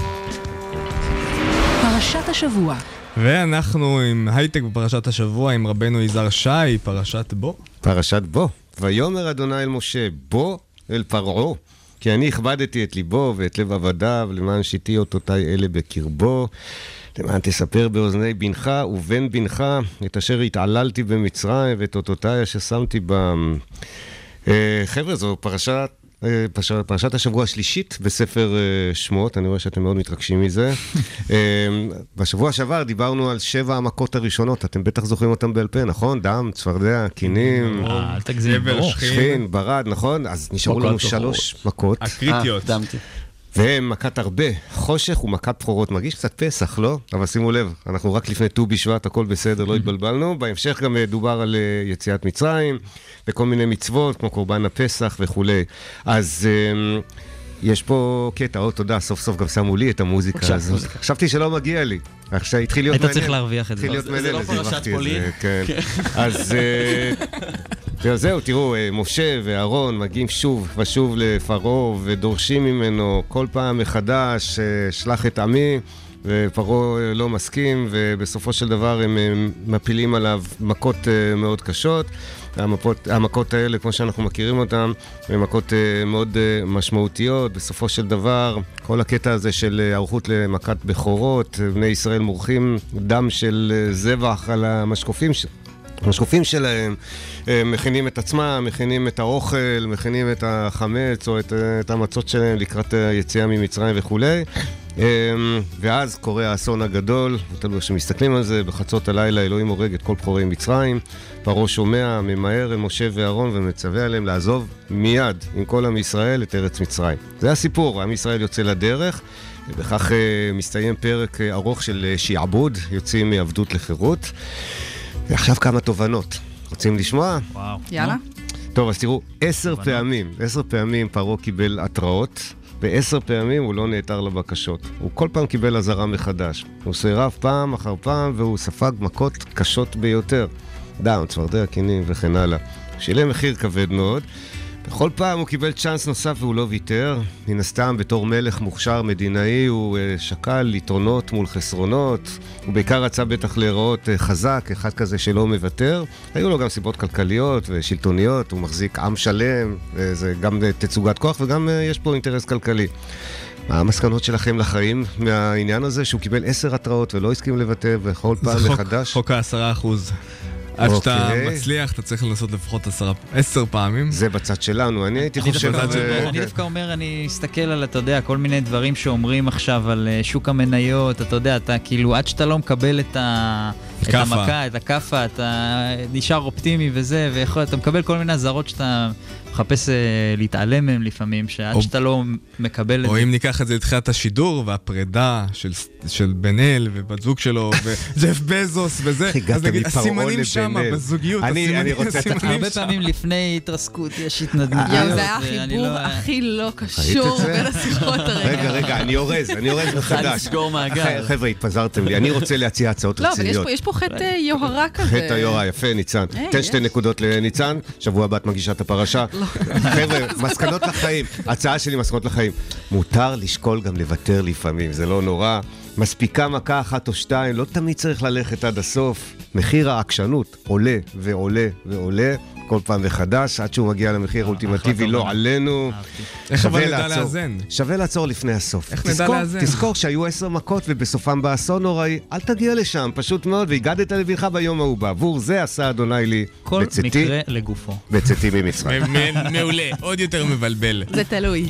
פרשת השבוע. ואנחנו עם הייטק בפרשת השבוע עם רבנו יזהר שי, פרשת בו. פרשת בו. ויאמר אדוני אל משה, בוא אל פרעה, כי אני הכבדתי את ליבו ואת לב עבדיו, למען שיתי אותותיי אלה בקרבו. למען תספר באוזני בנך ובן בנך את אשר התעללתי במצרים ואת אותותיי אשר שמתי בם. אה, חבר'ה, זו פרשת... אה, פרש- פרשת השבוע השלישית בספר אה, שמות, אני רואה שאתם מאוד מתרגשים מזה. אה, בשבוע שעבר דיברנו על שבע המכות הראשונות, אתם בטח זוכרים אותם בעל פה, נכון? דם, צפרדע, קינים. אה, ברור. שכין. ברד, נכון? אז נשארו לנו. שלוש מכות. הקריטיות. והם מכת הרבה, חושך ומכת בכורות. מרגיש קצת פסח, לא? אבל שימו לב, אנחנו רק לפני ט"ו בשבט, הכל בסדר, לא התבלבלנו. בהמשך גם אה, דובר על אה, יציאת מצרים, וכל מיני מצוות, כמו קורבן הפסח וכולי. אז... יש פה קטע, או תודה, סוף סוף גם שמו לי את המוזיקה הזאת. חשבתי שלא מגיע לי. עכשיו התחיל להיות היית מעניין. צריך להרוויח את זה. התחיל להיות זה- לא אז פרשת הרווחתי את פולין? זה, כן. אז אה, זהו, תראו, אה, משה ואהרון מגיעים שוב ושוב לפרעה ודורשים ממנו כל פעם מחדש, אה, שלח את עמי, ופרעה לא מסכים, ובסופו של דבר הם מפילים עליו מכות מאוד קשות. המפות, המכות האלה, כמו שאנחנו מכירים אותן, הן מכות אה, מאוד אה, משמעותיות. בסופו של דבר, כל הקטע הזה של אה, היערכות למכת בכורות, אה, בני ישראל מורחים דם של אה, זבח על המשקופים ש... המשקופים שלהם, מכינים את עצמם, מכינים את האוכל, מכינים את החמץ או את, את המצות שלהם לקראת היציאה ממצרים וכולי. אה, ואז קורה האסון הגדול, תלוי איך שמסתכלים על זה, בחצות הלילה אלוהים הורג את כל בכורי מצרים. פרעה שומע, ממהר אל משה ואהרון ומצווה עליהם לעזוב מיד עם כל עם ישראל את ארץ מצרים. זה הסיפור, עם ישראל יוצא לדרך. ובכך אה, מסתיים פרק אה, ארוך של אה, שעבוד, יוצאים מעבדות לחירות. ועכשיו כמה תובנות. רוצים לשמוע? וואו. יאללה. טוב, אז תראו, עשר פעמים, עשר פעמים פרעה קיבל התראות, ועשר פעמים הוא לא נעתר לבקשות. הוא כל פעם קיבל אזהרה מחדש. הוא סירב פעם אחר פעם, והוא ספג מכות קשות ביותר. דם, צפרדע, קינים וכן הלאה. שילם מחיר כבד מאוד. בכל פעם הוא קיבל צ'אנס נוסף והוא לא ויתר. מן הסתם, בתור מלך מוכשר מדינאי, הוא אה, שקל יתרונות מול חסרונות. הוא בעיקר רצה בטח להיראות אה, חזק, אחד כזה שלא מוותר. היו לו גם סיבות כלכליות ושלטוניות, הוא מחזיק עם שלם, וזה גם אה, תצוגת כוח וגם אה, יש פה אינטרס כלכלי. מה המסקנות שלכם לחיים מהעניין הזה שהוא קיבל עשר התראות ולא הסכים לוותר בכל פעם זה חוק- מחדש? חוק העשרה אחוז. עד שאתה אוקיי. מצליח, אתה צריך לנסות לפחות עשר פעמים. זה בצד שלנו, אני הייתי אני חושב... אומר- אני כן. דווקא אומר, אני מסתכל על, אתה יודע, כל מיני דברים שאומרים עכשיו על אה, שוק המניות, אתה יודע, אתה כאילו, עד שאתה לא מקבל את ה... את. המכה, את הכאפה, אתה נשאר אופטימי וזה, ויכול, אתה מקבל כל מיני אזהרות שאתה מחפש אה, להתעלם מהם לפעמים, שעד או- שאתה לא מקבל את או זה. אם ניקח את זה לתחילת השידור, והפרידה של, של בן אל ובת זוג שלו, וג'ף בזוס וזה, אז נגיד, הסימנים שם? בזוגיות, אני- הסימנים, אני רוצה את- הסימנים הרבה שם. פעמים לפני התרסקות יש התנדנדויות. יואו, זה היה החיבור לא- הכי לא קשור? בין השיחות הרגע. רגע, רגע, אני אורז, אני אורז מחדש. חבר'ה, התפזרתם לי, אני רוצה להציע הצעות לא, אבל יש רציניות. פה- יש פה חטא אה, יוהרה כזה. חטא היורה, יפה, ניצן. היי, תן. שתי נקודות לניצן, שבוע הבא את מגישה את הפרשה. חבר'ה, מסקנות לחיים, הצעה שלי מסקנות לחיים. מותר לשקול גם לוותר לפעמים, זה לא נורא. מספיקה מכה אחת או שתיים, לא תמיד צריך ללכת עד הסוף. מחיר העקשנות עולה ועולה ועולה. כל פעם מחדש, עד שהוא מגיע למחיר האולטימטיבי, לא עלינו. איך שווה אבל נדע. לאזן? שווה לעצור לפני הסוף. איך נדע לאזן? תזכור שהיו עשר מכות ובסופם בא אסון נוראי, אל תגיע לשם, פשוט מאוד, והגדת לבנך ביום ההוא. בעבור זה עשה אדוני לי כל בצאתי, מקרה לגופו. בצאתי ממצרים. מעולה, עוד יותר מבלבל. זה תלוי.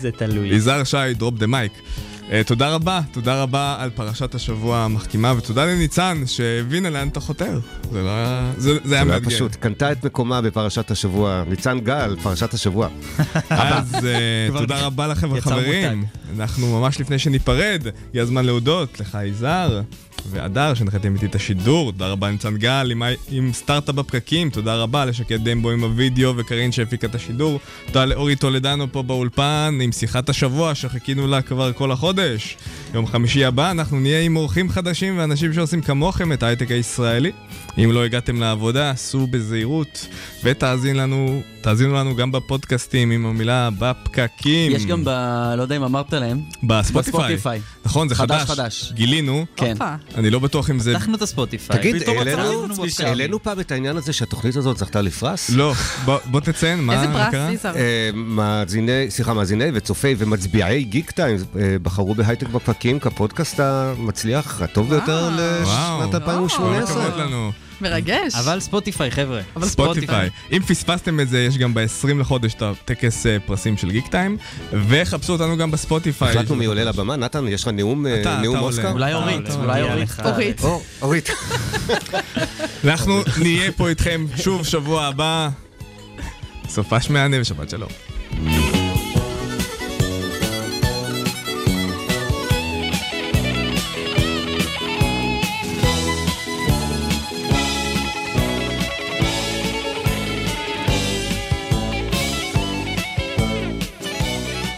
זה תלוי. יזהר שי, דרופ דה מייק. תודה רבה, תודה רבה על פרשת השבוע המחכימה, ותודה לניצן שהבינה לאן אתה חותר. זה לא היה... זה זה היה זה היה מאתגר. פשוט, קנתה את מקומה בפרשת השבוע. ניצן גל, פרשת השבוע. אז אה, תודה רבה לכם החברים. אנחנו ממש לפני שניפרד, הגיע הזמן להודות לך יזהר. ואדר שהנחיתם איתי את השידור, תודה רבה לניצן גל עם, עם סטארט-אפ בפקקים, תודה רבה לשקד דמבו עם הוידאו וקרין שהפיקה את השידור, תודה לאורי טולדנו פה באולפן עם שיחת השבוע שחיכינו לה כבר כל החודש. יום חמישי הבא אנחנו נהיה עם אורחים חדשים ואנשים שעושים כמוכם את ההייטק הישראלי. אם לא הגעתם לעבודה, סעו בזהירות ותאזין לנו, תאזינו לנו גם בפודקאסטים עם המילה בפקקים. יש גם ב... לא יודע אם אמרת להם. בספוטיפיי. בספוטיפיי. נכון, זה חדש, חדש. חדש. גילינו. כן. אני לא בטוח אם זה... פתחנו את ה-Spotify. תגיד, העלינו- פעם את העניין הזה שהתוכנית הזאת זכתה לפרס? לא, בוא- תציין, מה איזה פרס, קרה? סיסר? אה, מאזיני, סליחה, מאזיני וצופי ומצביעי Geektime אה, בחרו בהייטק בפקקים כפודקאסט המצליח, הטוב ביותר וואו. לשנת כל 2018. הכבוד לנו. מרגש. אבל Spotify, חבר'ה. Spotify. אם פספסתם את זה, יש גם ב-20 לחודש את הטקס אה, פרסים של Geektime, וחפשו אותנו גם בספוטיפיי. החלטנו מי עולה לבמה, נתן, יש לך נאום אה, אוסקר? עולה. אולי אורית. אולי אורית. אורית. או, אורית. אנחנו נהיה פה איתכם שוב שבוע הבא. סופש מהנה ושבת שלום.